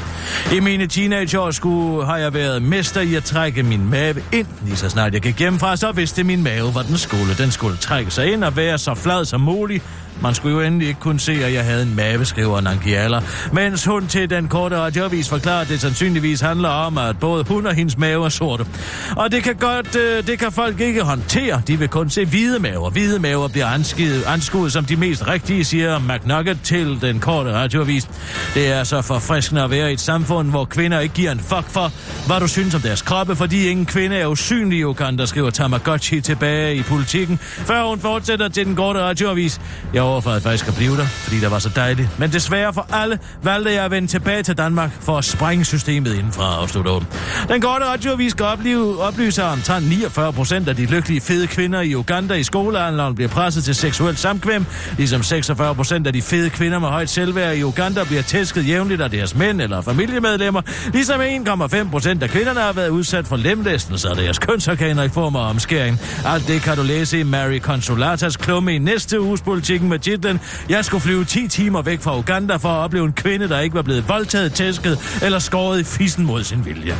I mine teenageår skulle, har jeg været mester i at trække min mave ind. Lige så snart jeg gik hjemmefra, så vidste min mave, hvor den skulle. Den skulle trække sig ind og være så flad som muligt. Man skulle jo endelig ikke kunne se, at jeg havde en mave, skriver Nankiala, Mens hun til den korte radioavis forklarer, at det sandsynligvis handler om, at både hun og hendes mave er sorte. Og det kan godt, øh, det kan folk ikke håndtere. De vil kun se hvide maver. Hvide maver bliver anskuet, anskuet som de mest rigtige, siger McNugget til den korte radioavis. Det er så forfriskende at være i et samfund, hvor kvinder ikke giver en fuck for, hvad du synes om deres kroppe, fordi ingen kvinde er usynlig i Uganda, skriver Tamagotchi tilbage i politikken, før hun fortsætter til den korte radioavis. Jeg overvejede faktisk at blive der, fordi der var så dejligt. Men desværre for alle valgte jeg at vende tilbage til Danmark for at sprænge systemet indenfra, afslutter hun. Den korte radioavis skal opleve, oplyse, at omtrent 49 procent af de lykkelige fede kvinder i Uganda i skolealderen bliver presset til seksuelt samkvem, ligesom 46 procent af de fede kvinder med højt selvværd i Uganda bliver tæsket jævnligt af deres mænd eller familiemedlemmer, ligesom 1,5 procent af kvinderne har været udsat for lemlæstelse af deres kønsorganer i form af omskæring. Alt det kan du læse i Mary Consolatas klumme i næste uges politikken med titlen Jeg skulle flyve 10 timer væk fra Uganda for at opleve en kvinde, der ikke var blevet voldtaget, tæsket eller skåret i fissen mod sin vilje.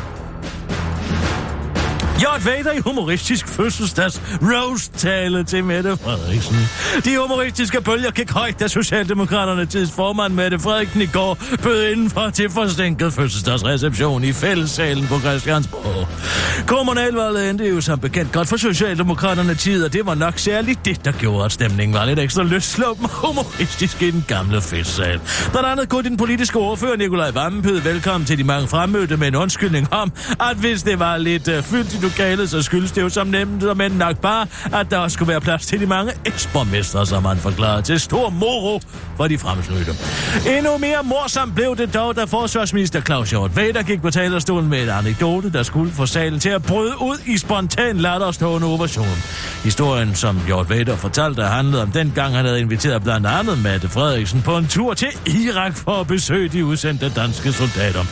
Jørgen Vader i humoristisk fødselsdags roast-tale til Mette Frederiksen. De humoristiske bølger gik højt, da Socialdemokraterne tids formand Mette Frederiksen i går bød indenfor til forsinket fødselsdagsreception i fællessalen på Christiansborg. Kommunalvalget endte jo som bekendt godt for Socialdemokraterne tid, og det var nok særligt det, der gjorde, at stemningen var lidt ekstra løsslåben humoristisk i den gamle festsal. Blandt andet kunne den politiske ordfører Nikolaj Vammen velkommen til de mange fremmødte med en undskyldning om, at hvis det var lidt øh, uh, fyldt i lokalet, så skyldes det jo som nemt, men nok bare, at der også skulle være plads til de mange eksborgmestre, som han forklarede til stor moro for de fremsnødte. Endnu mere morsomt blev det dog, da forsvarsminister Claus Hjort Vader gik på talerstolen med en anekdote, der skulle få salen til at bryde ud i spontan latterstående ovation. Historien, som Hjort Vader fortalte, handlede om den gang, han havde inviteret blandt andet Mette Frederiksen på en tur til Irak for at besøge de udsendte danske soldater.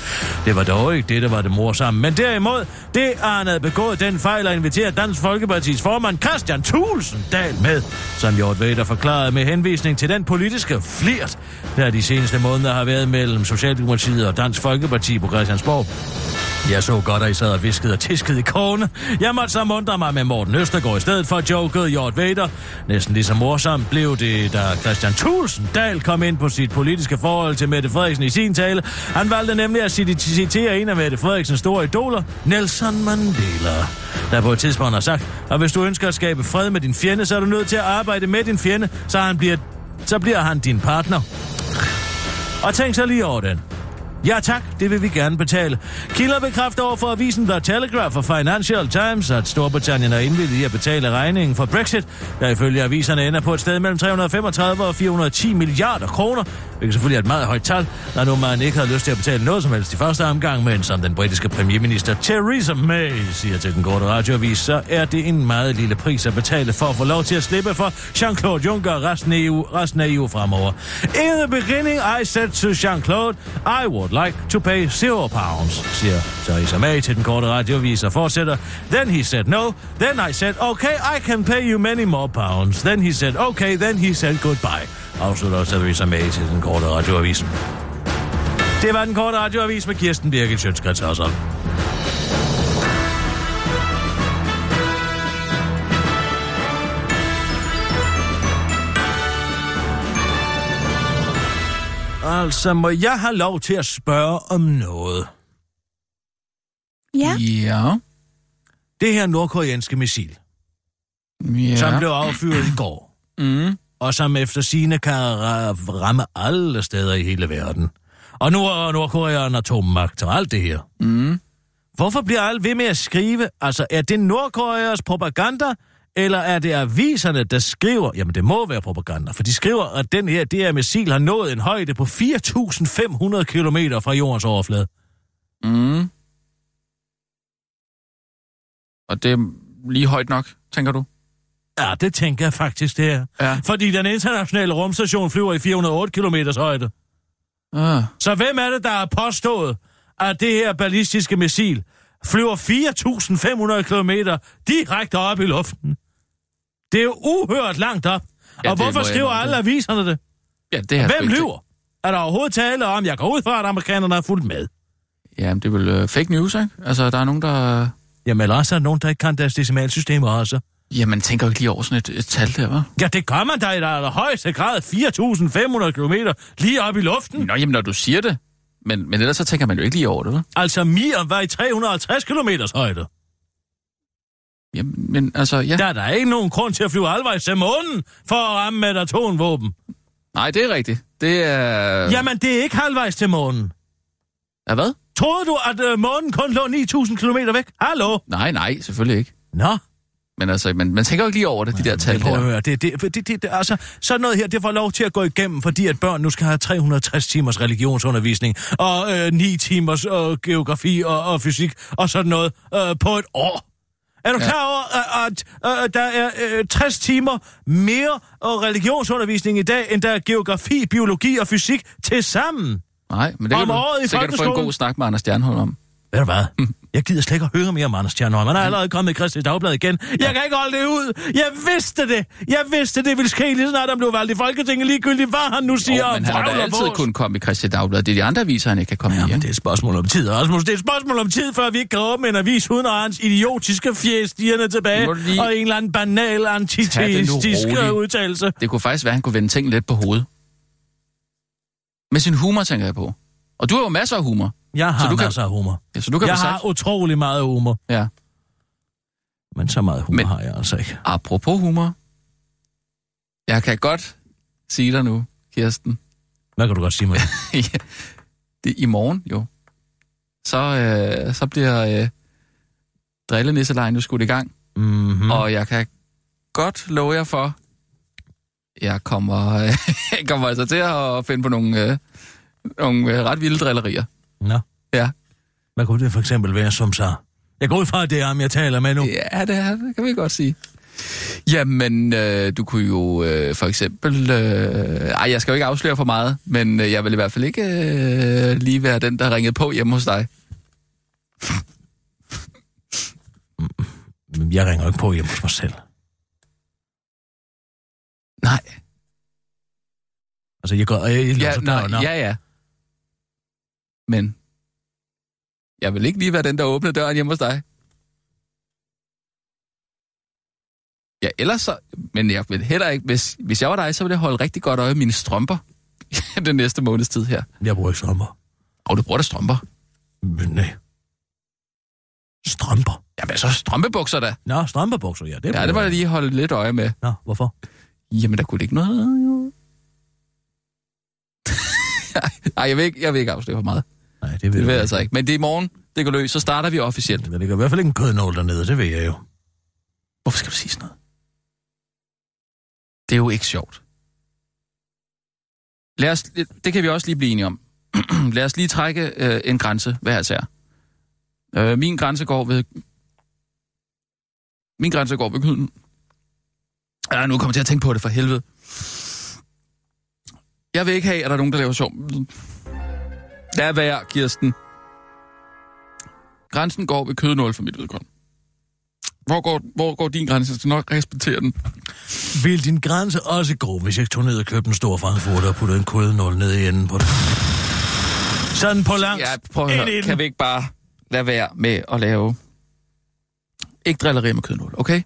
Det var dog ikke det, der var det morsomme, men derimod, det han havde begået den fejl at invitere Dansk Folkepartis formand Christian Thulsen Dahl med, som Hjort Vader forklarede med henvisning til den politiske flirt, der de seneste måneder har været mellem Socialdemokratiet og Dansk Folkeparti på Christiansborg. Jeg så godt, at I sad og viskede og tiskede i kåne. Jeg måtte så mundre mig med Morten Østergaard i stedet for joket Hjort Vader. Næsten lige så morsomt blev det, da Christian Thulsen Dahl kom ind på sit politiske forhold til Mette Frederiksen i sin tale. Han valgte nemlig at citere en af Mette Frederiksens store idoler, Nelson Mandela, der på et tidspunkt har sagt, at hvis du ønsker at skabe fred med din fjende, så er du nødt til at arbejde med din fjende, så, han bliver, så bliver han din partner. Og tænk så lige over den. Ja tak, det vil vi gerne betale. Kilder bekræfter over for avisen The Telegraph og Financial Times, at Storbritannien er indvildet i at betale regningen for Brexit, der ifølge aviserne ender på et sted mellem 335 og 410 milliarder kroner, hvilket selvfølgelig er et meget højt tal, når nu man ikke havde lyst til at betale noget som helst i første omgang, men som den britiske premierminister Theresa May siger til den korte radioavis, så er det en meget lille pris at betale for at få lov til at slippe for Jean-Claude Juncker og resten af EU, resten af EU fremover. In the beginning, I said to Jean-Claude, I would like to pay zero pounds, siger Theresa May til den korte radiovis og fortsætter. Then he said no. Then I said, okay, I can pay you many more pounds. Then he said, okay, then he said goodbye. Afslutter Theresa May til den korte radioavis. Det var den korte radioavis med Kirsten Birgit Sjøtskrets Hørsholm. Altså, må jeg have lov til at spørge om noget? Ja. Ja. Det her nordkoreanske missil, Ja. som blev affyret i går, Mm. og som efter sine kan ra- ramme alle steder i hele verden. Og nu er Nordkorea en atommagt og alt det her. Mm. Hvorfor bliver alle ved med at skrive? Altså, er det Nordkoreas propaganda, eller er det aviserne, der skriver? Jamen, det må være propaganda, for de skriver, at den her, det her missil har nået en højde på 4.500 km fra jordens overflade. Mm. Og det er lige højt nok, tænker du? Ja, det tænker jeg faktisk, det er. Ja. Fordi den internationale rumstation flyver i 408 km højde. Ah. Så hvem er det, der har påstået, at det her ballistiske missil flyver 4.500 km direkte op i luften? Det er jo uhørt langt op. Ja, og hvorfor skriver alle aviserne det? Ja, det har Hvem lyver? Er der overhovedet tale om, jeg går ud fra, at amerikanerne er fuldt med? Jamen, det er vel øh, fake news, ikke? Altså, der er nogen, der... Jamen, eller også er der nogen, der ikke kan deres decimalsystemer også. Jamen, tænker jo ikke lige over sådan et, et tal der, hva'? Ja, det gør man da i der højeste grad 4.500 km lige op i luften. Nå, jamen, når du siger det. Men, men ellers så tænker man jo ikke lige over det, hva'? Altså, Mir var i 350 km højde. Jamen, men altså, ja. Der er der ikke nogen grund til at flyve halvvejs til månen for at ramme med et atomvåben. Nej, det er rigtigt. Det er... Jamen, det er ikke halvvejs til månen. Ja, hvad? Troede du, at øh, månen kun lå 9.000 km væk? Hallo? Nej, nej, selvfølgelig ikke. Nå, Men altså, man, man tænker jo ikke lige over det, de der tal der. høre. Det, det, det, det, det, altså, sådan noget her, det får lov til at gå igennem, fordi at børn nu skal have 360 timers religionsundervisning, og øh, 9 timers øh, geografi og, og fysik, og sådan noget øh, på et år. Er du Ja. ja. klar over, at, at, at der er øh, 60 timer mere øh, religionsundervisning i dag, end der er geografi, biologi og fysik til sammen? Nej, men det Om kan, året i du, det kan du få en god snak med Anders Stjernholm om. Ved du hvad? Jeg gider slet ikke at høre mere om Anders Tjernholm. Han er allerede kommet i Christi Dagblad igen. Jeg kan ikke holde det ud. Jeg vidste det. Jeg vidste det ville ske lige snart, han blev valgt i Folketinget ligegyldigt, hvad han nu siger Oh, men han har da altid vås. kun komme i Christi Dagblad. Det er de andre aviser, han ikke kan komme i. Jamen, ikke? det er et spørgsmål om tid, Rasmus. Det er et spørgsmål om tid, før vi ikke kan åbne en avis uden at hans idiotiske fjes stigende tilbage, lige og en eller anden banal roligt. udtalelse. Det kunne faktisk være, at han kunne vende ting lidt på hovedet. Med sin humor, tænker jeg på. Og du har jo masser af humor. Jeg har du kan- masser af humor. Ja, så du kan Jeg har sagt... utrolig meget humor. Ja. Men så meget humor Men- har jeg altså ikke. Apropos humor. Jeg kan godt sige dig nu, Kirsten. Hvad kan du godt sige mig? Ja, det i morgen jo. Så, øh, så bliver øh, drillenisselejen jo skudt i gang. mm-hmm. Mm. Og jeg kan godt love jer for, jeg kommer, jeg kommer altså til at finde på nogle, øh, nogle øh, ret vilde drillerier. Nå. Ja. Hvad kunne det for eksempel være, som så? Jeg går ud fra, at det er ham, jeg taler med nu. Ja, det, er, det kan vi godt sige. Jamen, øh, du kunne jo øh, for eksempel... Øh, ej, jeg skal jo ikke afsløre for meget, men øh, jeg vil i hvert fald ikke øh, lige være den, der ringede på hjemme hos dig. Jeg ringer ikke på hjemme hos mig selv. Nej, Altså, jeg går... Jeg, jeg, ja, nej, nå. ja, ja. Men jeg vil ikke lige være den, der åbner døren hjemme hos dig. Ja, ellers så... Men jeg vil heller ikke... Hvis, hvis jeg var dig, så ville jeg holde rigtig godt øje med mine strømper den næste måneds tid her. Jeg bruger ikke strømper. Og du bruger da strømper. Men nej. Strømper? Jamen, så strømpebukser da. Nå, strømpebukser, ja. Det Ja, det må jeg lige holde lidt øje med. Nå, hvorfor? Jamen, der kunne ligge noget, jo. Ej, jeg vil ikke, jeg vil ikke afsløre for meget. Nej, det Det ved jeg altså ikke. Men det er i morgen, det går løs, så starter vi officielt. Der ligger i hvert fald ikke en kødnål dernede, det ved jeg jo. Hvorfor skal du sige sådan noget? Det er jo ikke sjovt. Lad os, det kan vi også lige blive enige om. Lad os lige trække øh, en grænse hver især. Øh, min grænse går ved... Min grænse går ved køden. Ja, nu kommer jeg til at tænke på det for helvede. Jeg vil ikke have, at der er nogen, der laver sjov. Lad være, Kirsten. Grænsen går ved kødnål for mit vedkommende. Hvor går, hvor går din grænse? Jeg skal nok respektere den. Vil din grænse også gå, hvis jeg tog ned og købte en stor frankfurter og puttede en kødnål ned i enden på det? Sådan på langs. Ja, prøv at høre. Kan vi ikke bare lade være med at lave... Ikke drilleri med kødnål, okay?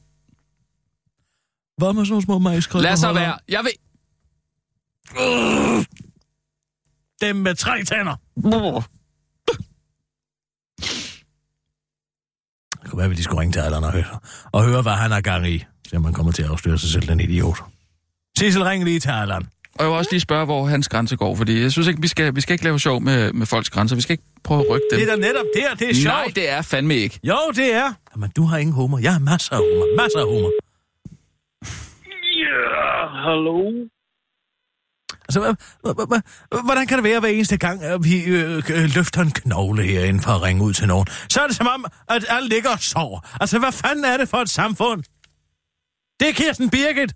Hvad med sådan nogle små majskrydder? Lad så være. Jeg vil... Dem med tre tænder. Det kunne være, at vi lige skulle ringe til Allan og høre, og høre, hvad han har gang i. Så man kommer til at afsløre sig selv, den idiot. Sissel, ring lige til Allan. Og jeg vil også lige spørge, hvor hans grænse går, fordi jeg synes ikke, vi skal, vi skal ikke lave sjov med, med folks grænser. Vi skal ikke prøve at rykke dem. Det er da netop der, det er sjovt. Nej, det er fandme ikke. Jo, det er. Jamen, du har ingen humor. Jeg har masser af humor. Masser af humor. Ja, hallo? Altså, hvordan kan det være hver eneste gang, at vi øh, øh, løfter en knogle herinde for at ringe ud til nogen? Så er det som om, at alle ligger og sover. Altså, hvad fanden er det for et samfund? Det er Kirsten Birgit.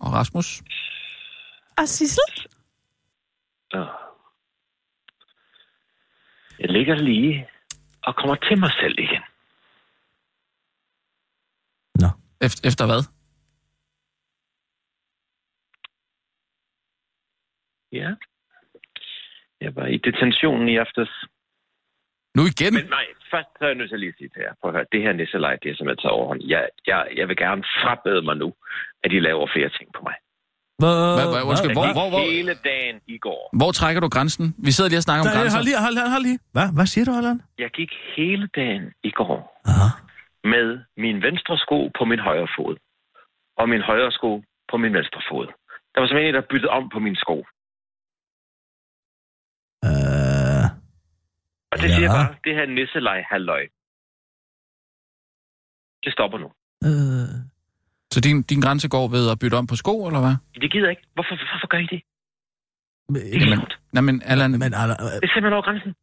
Og Rasmus? Og Sissel? Så. Jeg ligger lige og kommer til mig selv igen. Efter, efter hvad? Ja. Jeg var i detentionen i aftes. Nu igen? Men nej, først så er jeg nødt til at lige sige til jer. Prøv at høre, det her nisselej, det er simpelthen taget overhånd. Jeg, jeg, jeg vil gerne frabede mig nu, at I laver flere ting på mig. Hvad, hvad, undskyld, Jeg hvor, hvor, hvor, hele dagen i går. hvor trækker du grænsen? Vi sidder lige og snakker om grænser. hold lige, hold, hold lige. Hvad, hvad siger du, Allan? Jeg gik hele dagen i går Aha. med min venstre sko på min højre fod. Og min højre sko på min venstre fod. Der var simpelthen en, der byttede om på min sko. Øh, Og det Ja. siger bare, det her nisselej halløj. Det stopper nu. øh. Så din, din grænse går ved at bytte om på sko, eller hvad? Det gider jeg ikke. Hvorfor, hvorfor gør I det? Men, Det er Jamen, nej, men Allan, men Allan, øh, Det er simpelthen over grænsen.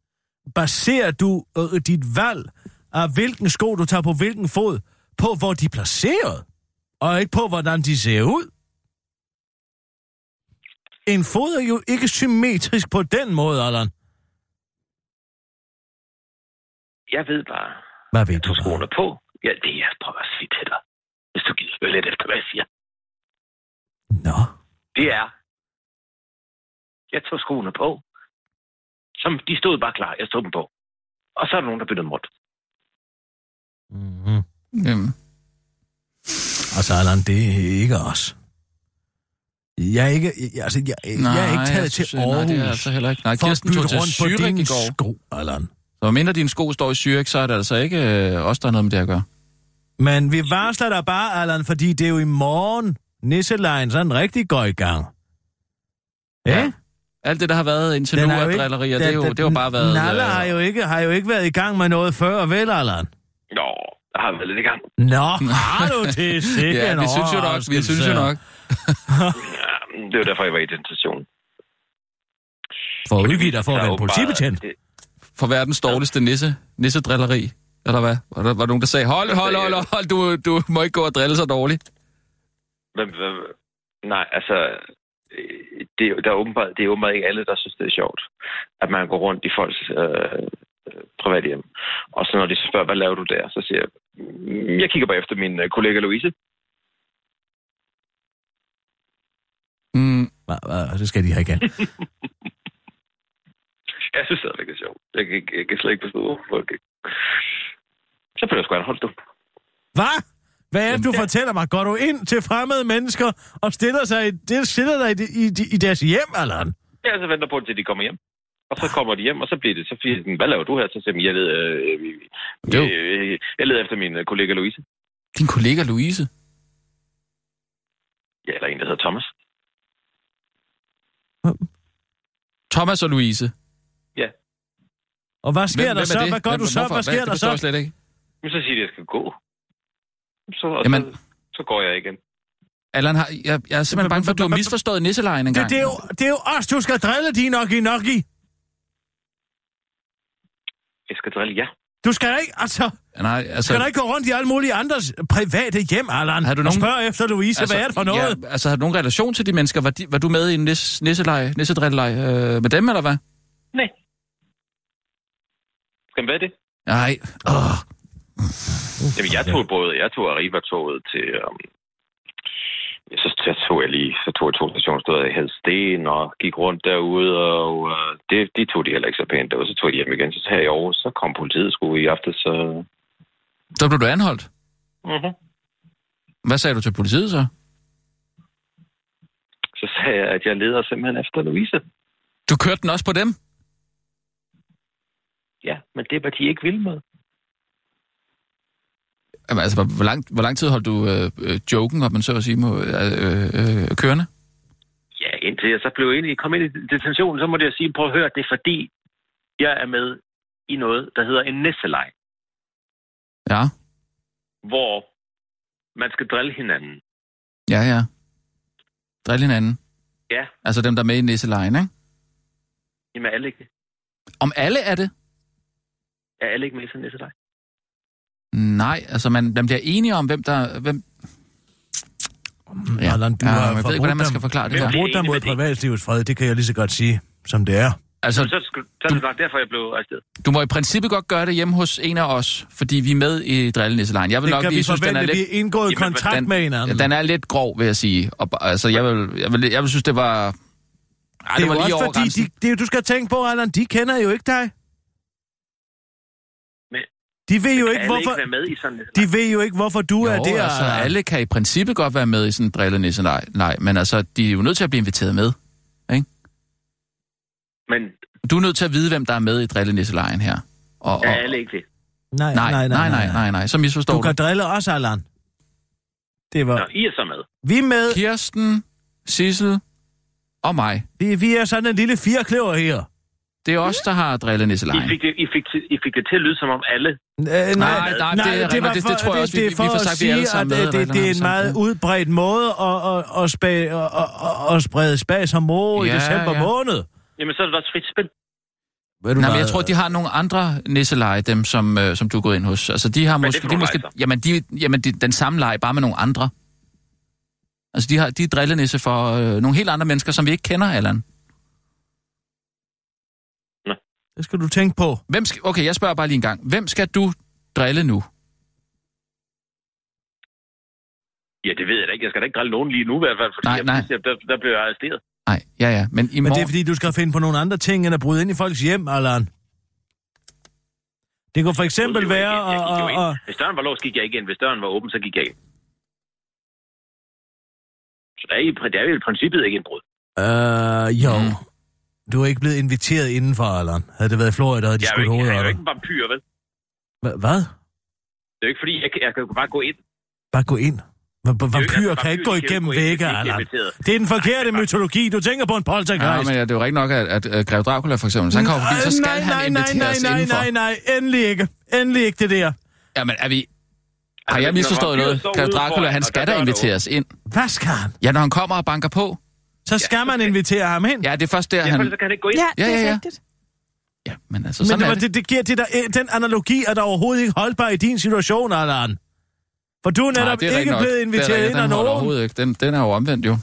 baserer du øh, dit valg af hvilken sko, du tager på hvilken fod, på hvor de er placeret, og ikke på, hvordan de ser ud? En fod er jo ikke symmetrisk på den måde, Allan. jeg ved bare, Hvad ved jeg du? tog skoene på. Ja, det er jeg prøver at sige til dig. Hvis du gider spørge lidt efter, hvad jeg siger. Nå. Det er, jeg tog skoene på. Som, de stod bare klar. Jeg stod dem på. Og så er der nogen, der byttede dem rundt. Mm-hmm. Jamen, Altså, Allan, det er ikke os. Jeg er ikke, jeg, altså, jeg, jeg er ikke taget jeg til synes, Aarhus Nej, det er altså heller ikke. Nej, Kirsten tog bytte til rundt på Zürich i går. sko, Allan. Så mindre dine sko står i Zürich, så er det altså ikke øh, os, der har noget med det at gøre. Men vi varsler dig bare, Allan, fordi det er jo i morgen, Nisselejen sådan rigtig går i gang. Ja? Ja. Alt det, der har været indtil nu af drillerier, det, er jo, det har bare været... Nalle øh, har jo, ikke, har jo ikke været i gang med noget før, vel, Allan? Nå, jeg har været lidt i gang. Nå, har du det sikkert Ja, vi synes jo nok, vi synes jo nok. Ja, det var derfor, jeg var i den station. For at udgive dig for at er være en politibetjent. bare- For verdens dårligste nisse, nissedrilleri. Eller hvad? Var der, var der nogen, der sagde, hold, hold, hold, hold, du, du må ikke gå og drille så dårligt. Hvem, hvem, nej, altså, det, er jo- der er åbenbart, det er åbenbart ikke alle, der synes, det er sjovt, at man går rundt i folks øh, øh, private hjem. Og så når de så spørger, hvad laver du der, så siger jeg, "Mm, jeg kigger bare efter min øh, kollega Louise. Mm, hva, det skal de have igen. Jeg synes stadigvæk, det er sjovt. Jeg, kan- jeg, kan slet ikke forstå, hvorfor folk ikke. Så bliver jeg sgu holdt du. Hvad? Hvad er det, du fortæller mig? Går du ind til fremmede mennesker og stiller, sig i, det stiller dig i, i, i, deres hjem, Allan? Jeg så venter på, til de kommer hjem. Og så kommer de hjem, og så bliver det, så siger de, hvad laver du her? Så siger de, jeg leder, øh, Jo. øh, jeg leder efter min øh, kollega Louise. din kollega Louise. Ja, eller en, der hedder Thomas. Thomas og Louise. Og hvad sker Hvem- der hvem så? det? Hvad gør Hvem- du så? hvorfor? Hvad sker det der så? slet ikke. Men så siger de, at jeg skal gå. Så, og Jamen- så, så går jeg igen. Allan, har, jeg, jeg er simpelthen bange for, at du har misforstået nisselejen Det, engang. det, er jo, det er jo os, du skal drille din Noki Noki. Jeg skal drille jer. Du skal ikke, altså, Nej, altså... skal der ikke gå rundt i alle mulige andres private hjem, Allan? Har du Og nogen- spørge efter Louise, altså, hvad er det for noget? Ja, altså, har du nogen relation til de mennesker? Var, de, var du med i en nis, nisselej, øh, med dem, eller hvad? Nej. Skal være det? Nej. Åh. Jamen, jeg tog både, jeg tog Arriva-toget til, um, så, så tog jeg lige, så tog jeg to stationssteder i Helsten og gik rundt derude, og uh, det, de tog de heller ikke så pænt derude. Så tog jeg hjem igen, så her i Aarhus, så kom politiet sgu i aften, så... Så blev du anholdt. Uh-huh. Hvad sagde du til politiet så? Så sagde jeg, at jeg leder simpelthen efter Louise. Du kørte den også på dem? Ja, men det var de ikke vilde med. Jamen, altså, hvor, hvor, lang, hvor lang tid holdt du øh, øh, joken, om man så at sige, må, øh, øh, øh, kørende? Ja, indtil jeg så blev ind i, kom ind i detentionen, så måtte jeg sige, prøv at høre, det er fordi, jeg er med i noget, der hedder en nisselej, Ja, hvor man skal drille hinanden. ja, ja. Drill hinanden. Ja, Altså dem, der er med i nisselejen, ikke? jamen alle ikke? Om alle er det? Er alle ikke med i sådan en nisselej? Nej, altså man, man bliver enige om, hvem der... Hvem... Ja. Allan, du ja, har jeg ved ikke, hvordan man skal forklare det Hvem her. Forbrudt dig mod privatlivets fred, det kan jeg lige så godt sige, som det er. Altså, Så, så, så er det nok derfor, jeg blev arresteret. du må i princippet godt gøre det hjemme hos en af os, fordi vi er med i drillenisselejen. Jeg vil Det nok kan lige vi synes, den er forvente, vi lidt... er indgået Jamen, kontrakt den- med hinanden. Ja, den er lidt grov, vil jeg sige. Og, altså, jeg vil, jeg vil, jeg vil synes, det var... Ej, det er det jo var lige også over fordi, grænsen. de, det, du skal tænke på, Allan, de kender jo ikke dig. De ved jo ikke, hvorfor... ikke med i sådan nisselej? De ved jo ikke, hvorfor du Jo, er der. altså, alle kan i princippet godt være med i sådan en drillenisse-leg, nej, men altså, de er jo nødt til at blive inviteret med. Men Du er nødt til at vide, hvem der er med i drillenisselejen her. Og, og, er alle ikke det? Nej, nej, nej, nej, nej, nej, nej, så misforstår Du du. kan drille os, Allan. Det var... Nå, I er så med. Vi er med. Kirsten, Sissel og mig. Vi, vi er sådan en lille firkløver her. Det er os, der har I drillenisselejen. fik, det, I, fik, til- I fik det til at lyde som om alle... Øh, nej, nej, det er rigtigt. Det- det tror jeg også, vi- det er vi for får at sagt, vi er sige, alle sammen at med, det, det, det er en meget sagt, udbredt måde at, at, at, spæ, at, at, at sprede spas og mor i Ja, december ja. måned. Jamen, så er det også frit spil. Ved du Nej, men jeg tror, de har nogle andre nisseleje, dem som, øh, som du er gået ind hos. Altså, de har det måske... for De måske leje, jamen, de, jamen de, den samme leg, bare med nogle andre. Altså, de, har, de er drillenisse for øh, nogle helt andre mennesker, som vi ikke kender, Allan. Det skal du tænke på. Hvem skal, okay, jeg spørger bare lige en gang. Hvem skal du drille nu? Ja, det ved jeg da ikke. Jeg skal da ikke drille nogen lige nu i hvert fald, fordi Nej, jeg, nej. Jeg, der, der bliver jeg arresteret. Nej, ja, ja. Men i Men morgen... det er fordi, du skal finde på nogle andre ting, end at bryde ind i folks hjem, Allan. Det kunne for eksempel Jeg være. Jeg at, ind. at Hvis døren var låst, gik jeg ikke ind. Hvis døren var åben, så gik jeg ind. Så der er, i- det er jo i princippet ikke en brud. øh, jo. Mm. Du er ikke blevet inviteret indenfor, Allan. Havde det været i Florida, havde de Jeg skudt hovedet jeg er jo ikke en vampyr, vel? Hva- Hvad? Det er jo ikke fordi, jeg, kan- jeg kan bare gå ind. Bare gå ind. Ikke- Vampyrer altså, kan ikke gå igennem vægge, Allan. Det er den forkerte mytologi. Du tænker på en Ja, poltergeist. men ja, det er jo rigtig nok, at, at, at Grev Dracula for eksempel, så han kommer forbi, så skal nej, han nej, inviteres nej, nej, indenfor. nej, nej, nej, endelig ikke. Endelig ikke det der. Jamen, er vi... Har Altså, jeg når misforstået noget? Grev Dracula, han og skal der da er inviteres ind. Hvad skal han? Ja, når han kommer og banker på. Så skal man invitere ham ind. Ja, det er først der, Ja, han... så kan ikke gå ind. Ja, det Ja, ja, er ja. rigtigt. Ja, men altså, Men sådan det, er var, det. det, det giver det der, øh, den analogi er der overhovedet ikke holdbar i din situation, Allan. For du er Nej, netop det er ikke nok. blevet Det er inviteret ind af nogen. overhovedet ikke. Den, den er jo omvendt, jo.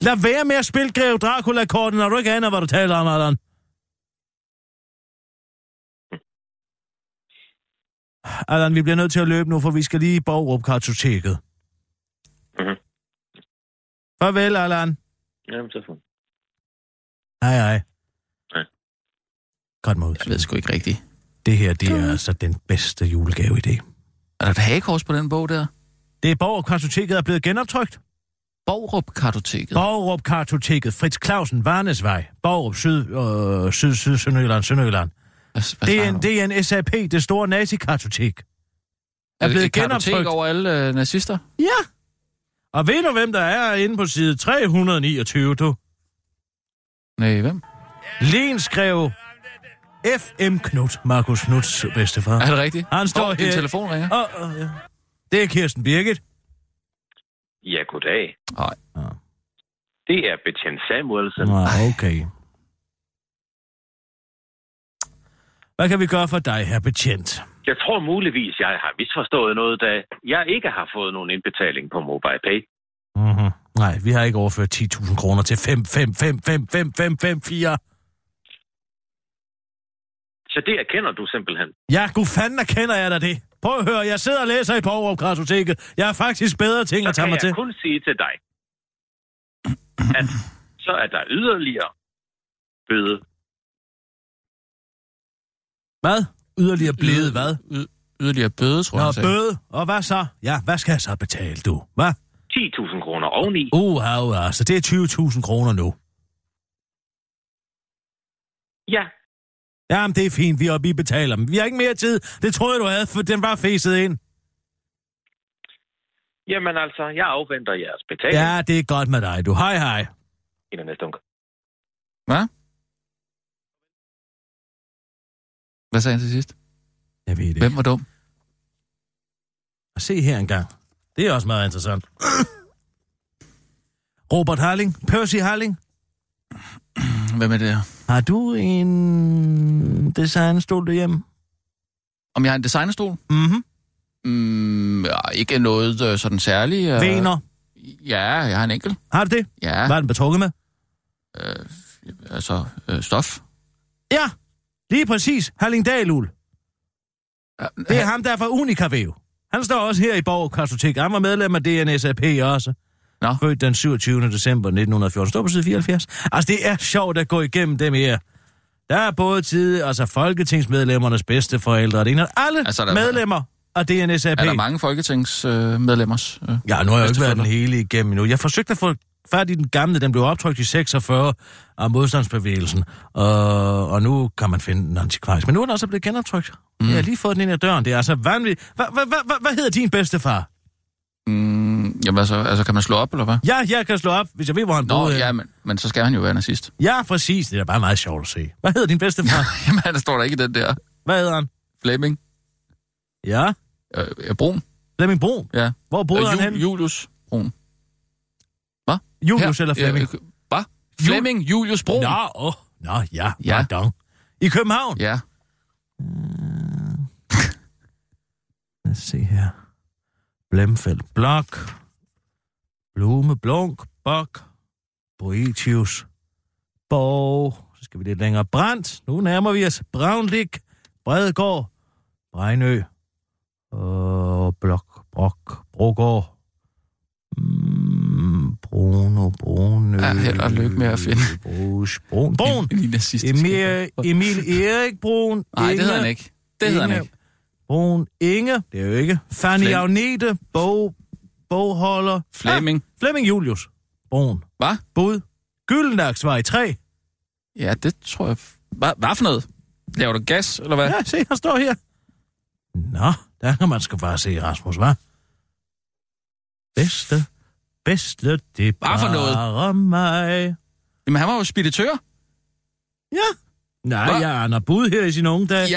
Lad være med at spille Greve Dracula-korten, når du ikke aner, hvad du taler om, Allan. Allan, vi bliver nødt til at løbe nu, for vi skal lige i Borgrup kartoteket. Farvel, Allan. Jamen, så får Hej, hej. Hej. Godt mod. Jeg ved sgu ikke rigtigt. Det her, det er altså den bedste julegave i det. Er der et hagekors på den bog der? Det er Borgrup kartoteket er blevet genoptrykt. Borgrup-kartoteket. Borgrup kartoteket, Fritz Clausen, Varnesvej, Borgrup, Syd, øh, Syd, Syd, Sønderjylland, Sønderjylland. Hvad, hvad Det er, en, det er en SAP, det store nazi-kartotek. Er det blevet genoptrykt. over alle øh, nazister? Ja. Og ved du, hvem der er inde på side 329, du? Nej, hvem? Len skrev F.M. Knut, Markus Knuds bedstefar. Er det rigtigt? Han står din her. telefon ringer. Og, og, ja. Det er Kirsten Birgit. Ja, goddag. Nej. Det er betjent Samuelsen. Nå, okay. Hvad kan vi gøre for dig, her betjent? Jeg tror muligvis, jeg har misforstået noget, da jeg ikke har fået nogen indbetaling på MobilePay. Mm-hmm. Nej, vi har ikke overført 10.000 kroner til 5, 5, 5, 5, 5, 5, 5, 4. Så det erkender du simpelthen. Ja, gud fanden kender jeg da det. Prøv at høre, jeg sidder og læser i Kartoteket. Jeg har faktisk bedre ting Så at tage kan mig jeg til. kun sige til dig, at så er der yderligere bøde. Hvad? Yderligere blevet hvad? Y- yderligere bøde, tror jeg, Nå, han sagde. bøde. Og hvad så? Ja, hvad skal jeg så betale, du? Hvad? 10.000 kroner oveni. Uh, uh, altså det er 20.000 kroner nu. Ja, Jamen, det er fint, vi er oppe i betaler dem. Vi har ikke mere tid. Det troede jeg, du havde, for den var fæset ind. jamen altså, jeg afventer jeres betaling ja. Det er godt med dig, du. Hej, hej. i den næste uge. Hvad? Hvad sagde han til sidst? Jeg ved det Hvem var dum? Og se her engang. Det er også meget interessant. Robert Harling. Percy Harling. Hvem er det her? Har du en designstol derhjemme? Om jeg har en designerstol? Mhm. Mm, ja, ikke noget øh, sådan særligt. Øh, Vener. Ja, jeg har en enkelt. Har du det? Ja, Hvad er den betrukket med? altså øh, stof. Ja, lige præcis. Harling Dahlul. Det er ham, der er fra Unicavæv. Han står også her i Borg Kartotek. Han var medlem af DNSAP også. Nå. Født den 27. december 1914. Står på side 74. Altså, det er sjovt at gå igennem dem her. Der er både tid, altså folketingsmedlemmernes bedste forældre. Det er alle Altså, der- medlemmer af DNSAP. Er der mange folketingsmedlemmers? Øh, Ja, nu har jeg jo ikke været den hele igennem endnu. Jeg forsøgte at få fat i den gamle, den blev optrykt i 46 af modstandsbevægelsen, og, og nu kan man finde den antikvarisk. Men nu er den også blevet genoptrykt. Mm. Jeg har lige fået den ind ad døren. Det er altså vanvittigt. Hvad hva, hva, hva, hvad hedder din bedstefar? Mm, jamen altså, altså, kan man slå op, eller hvad? Ja, jeg kan slå op, hvis jeg ved, hvor han Nå, boede. ja, men, men så skal han jo være nazist. ja, præcis. Det er bare meget sjovt at se. Hvad hedder din bedstefar? Jamen, der står der ikke i den der. Hvad hedder han? Flemming. Ja, Øh, Brun. Flemming Brun. Ja. Hvor boede Øh, han hen? Julius Brun. Julius eller Flemming? Øh, hvad? Flemming Julius Brun. Nå, åh, nå, ja, Ja. ja. Pardon. I København? Ja. Lad os se her. Blemfeldt Blok. Blume Blunk Bok. Boetius. Borg. Så skal vi lidt længere. Brandt. Nu nærmer vi os. Braunlik. Bredegård. Brejnø. Og Blok. Brok. Brogård. Bruno. Bruno. Ja, held og lykke med at finde. Brun. Brun. Emil, Emil Erik Brun. Nej, det hedder han ikke. Det hedder han ikke. Brun Inge. Det er jo ikke. Fanny Flem- Agnete. Bog. Bogholder. Flemming. Ah, Flemming Julius. Brun. Hvad? Bud. Gyldendagsvej 3. Ja, det tror jeg... Hvad, hvad for noget? Laver du gas, eller hvad? Ja, se, han står her. Nå, der kan man sgu bare se, Rasmus, hva'? Bedste, bedste, det er Hvad for noget? bare mig. Jamen, han var jo speditør. Ja. Nej, Hva? jeg er Bud her i sin unge dag. Ja.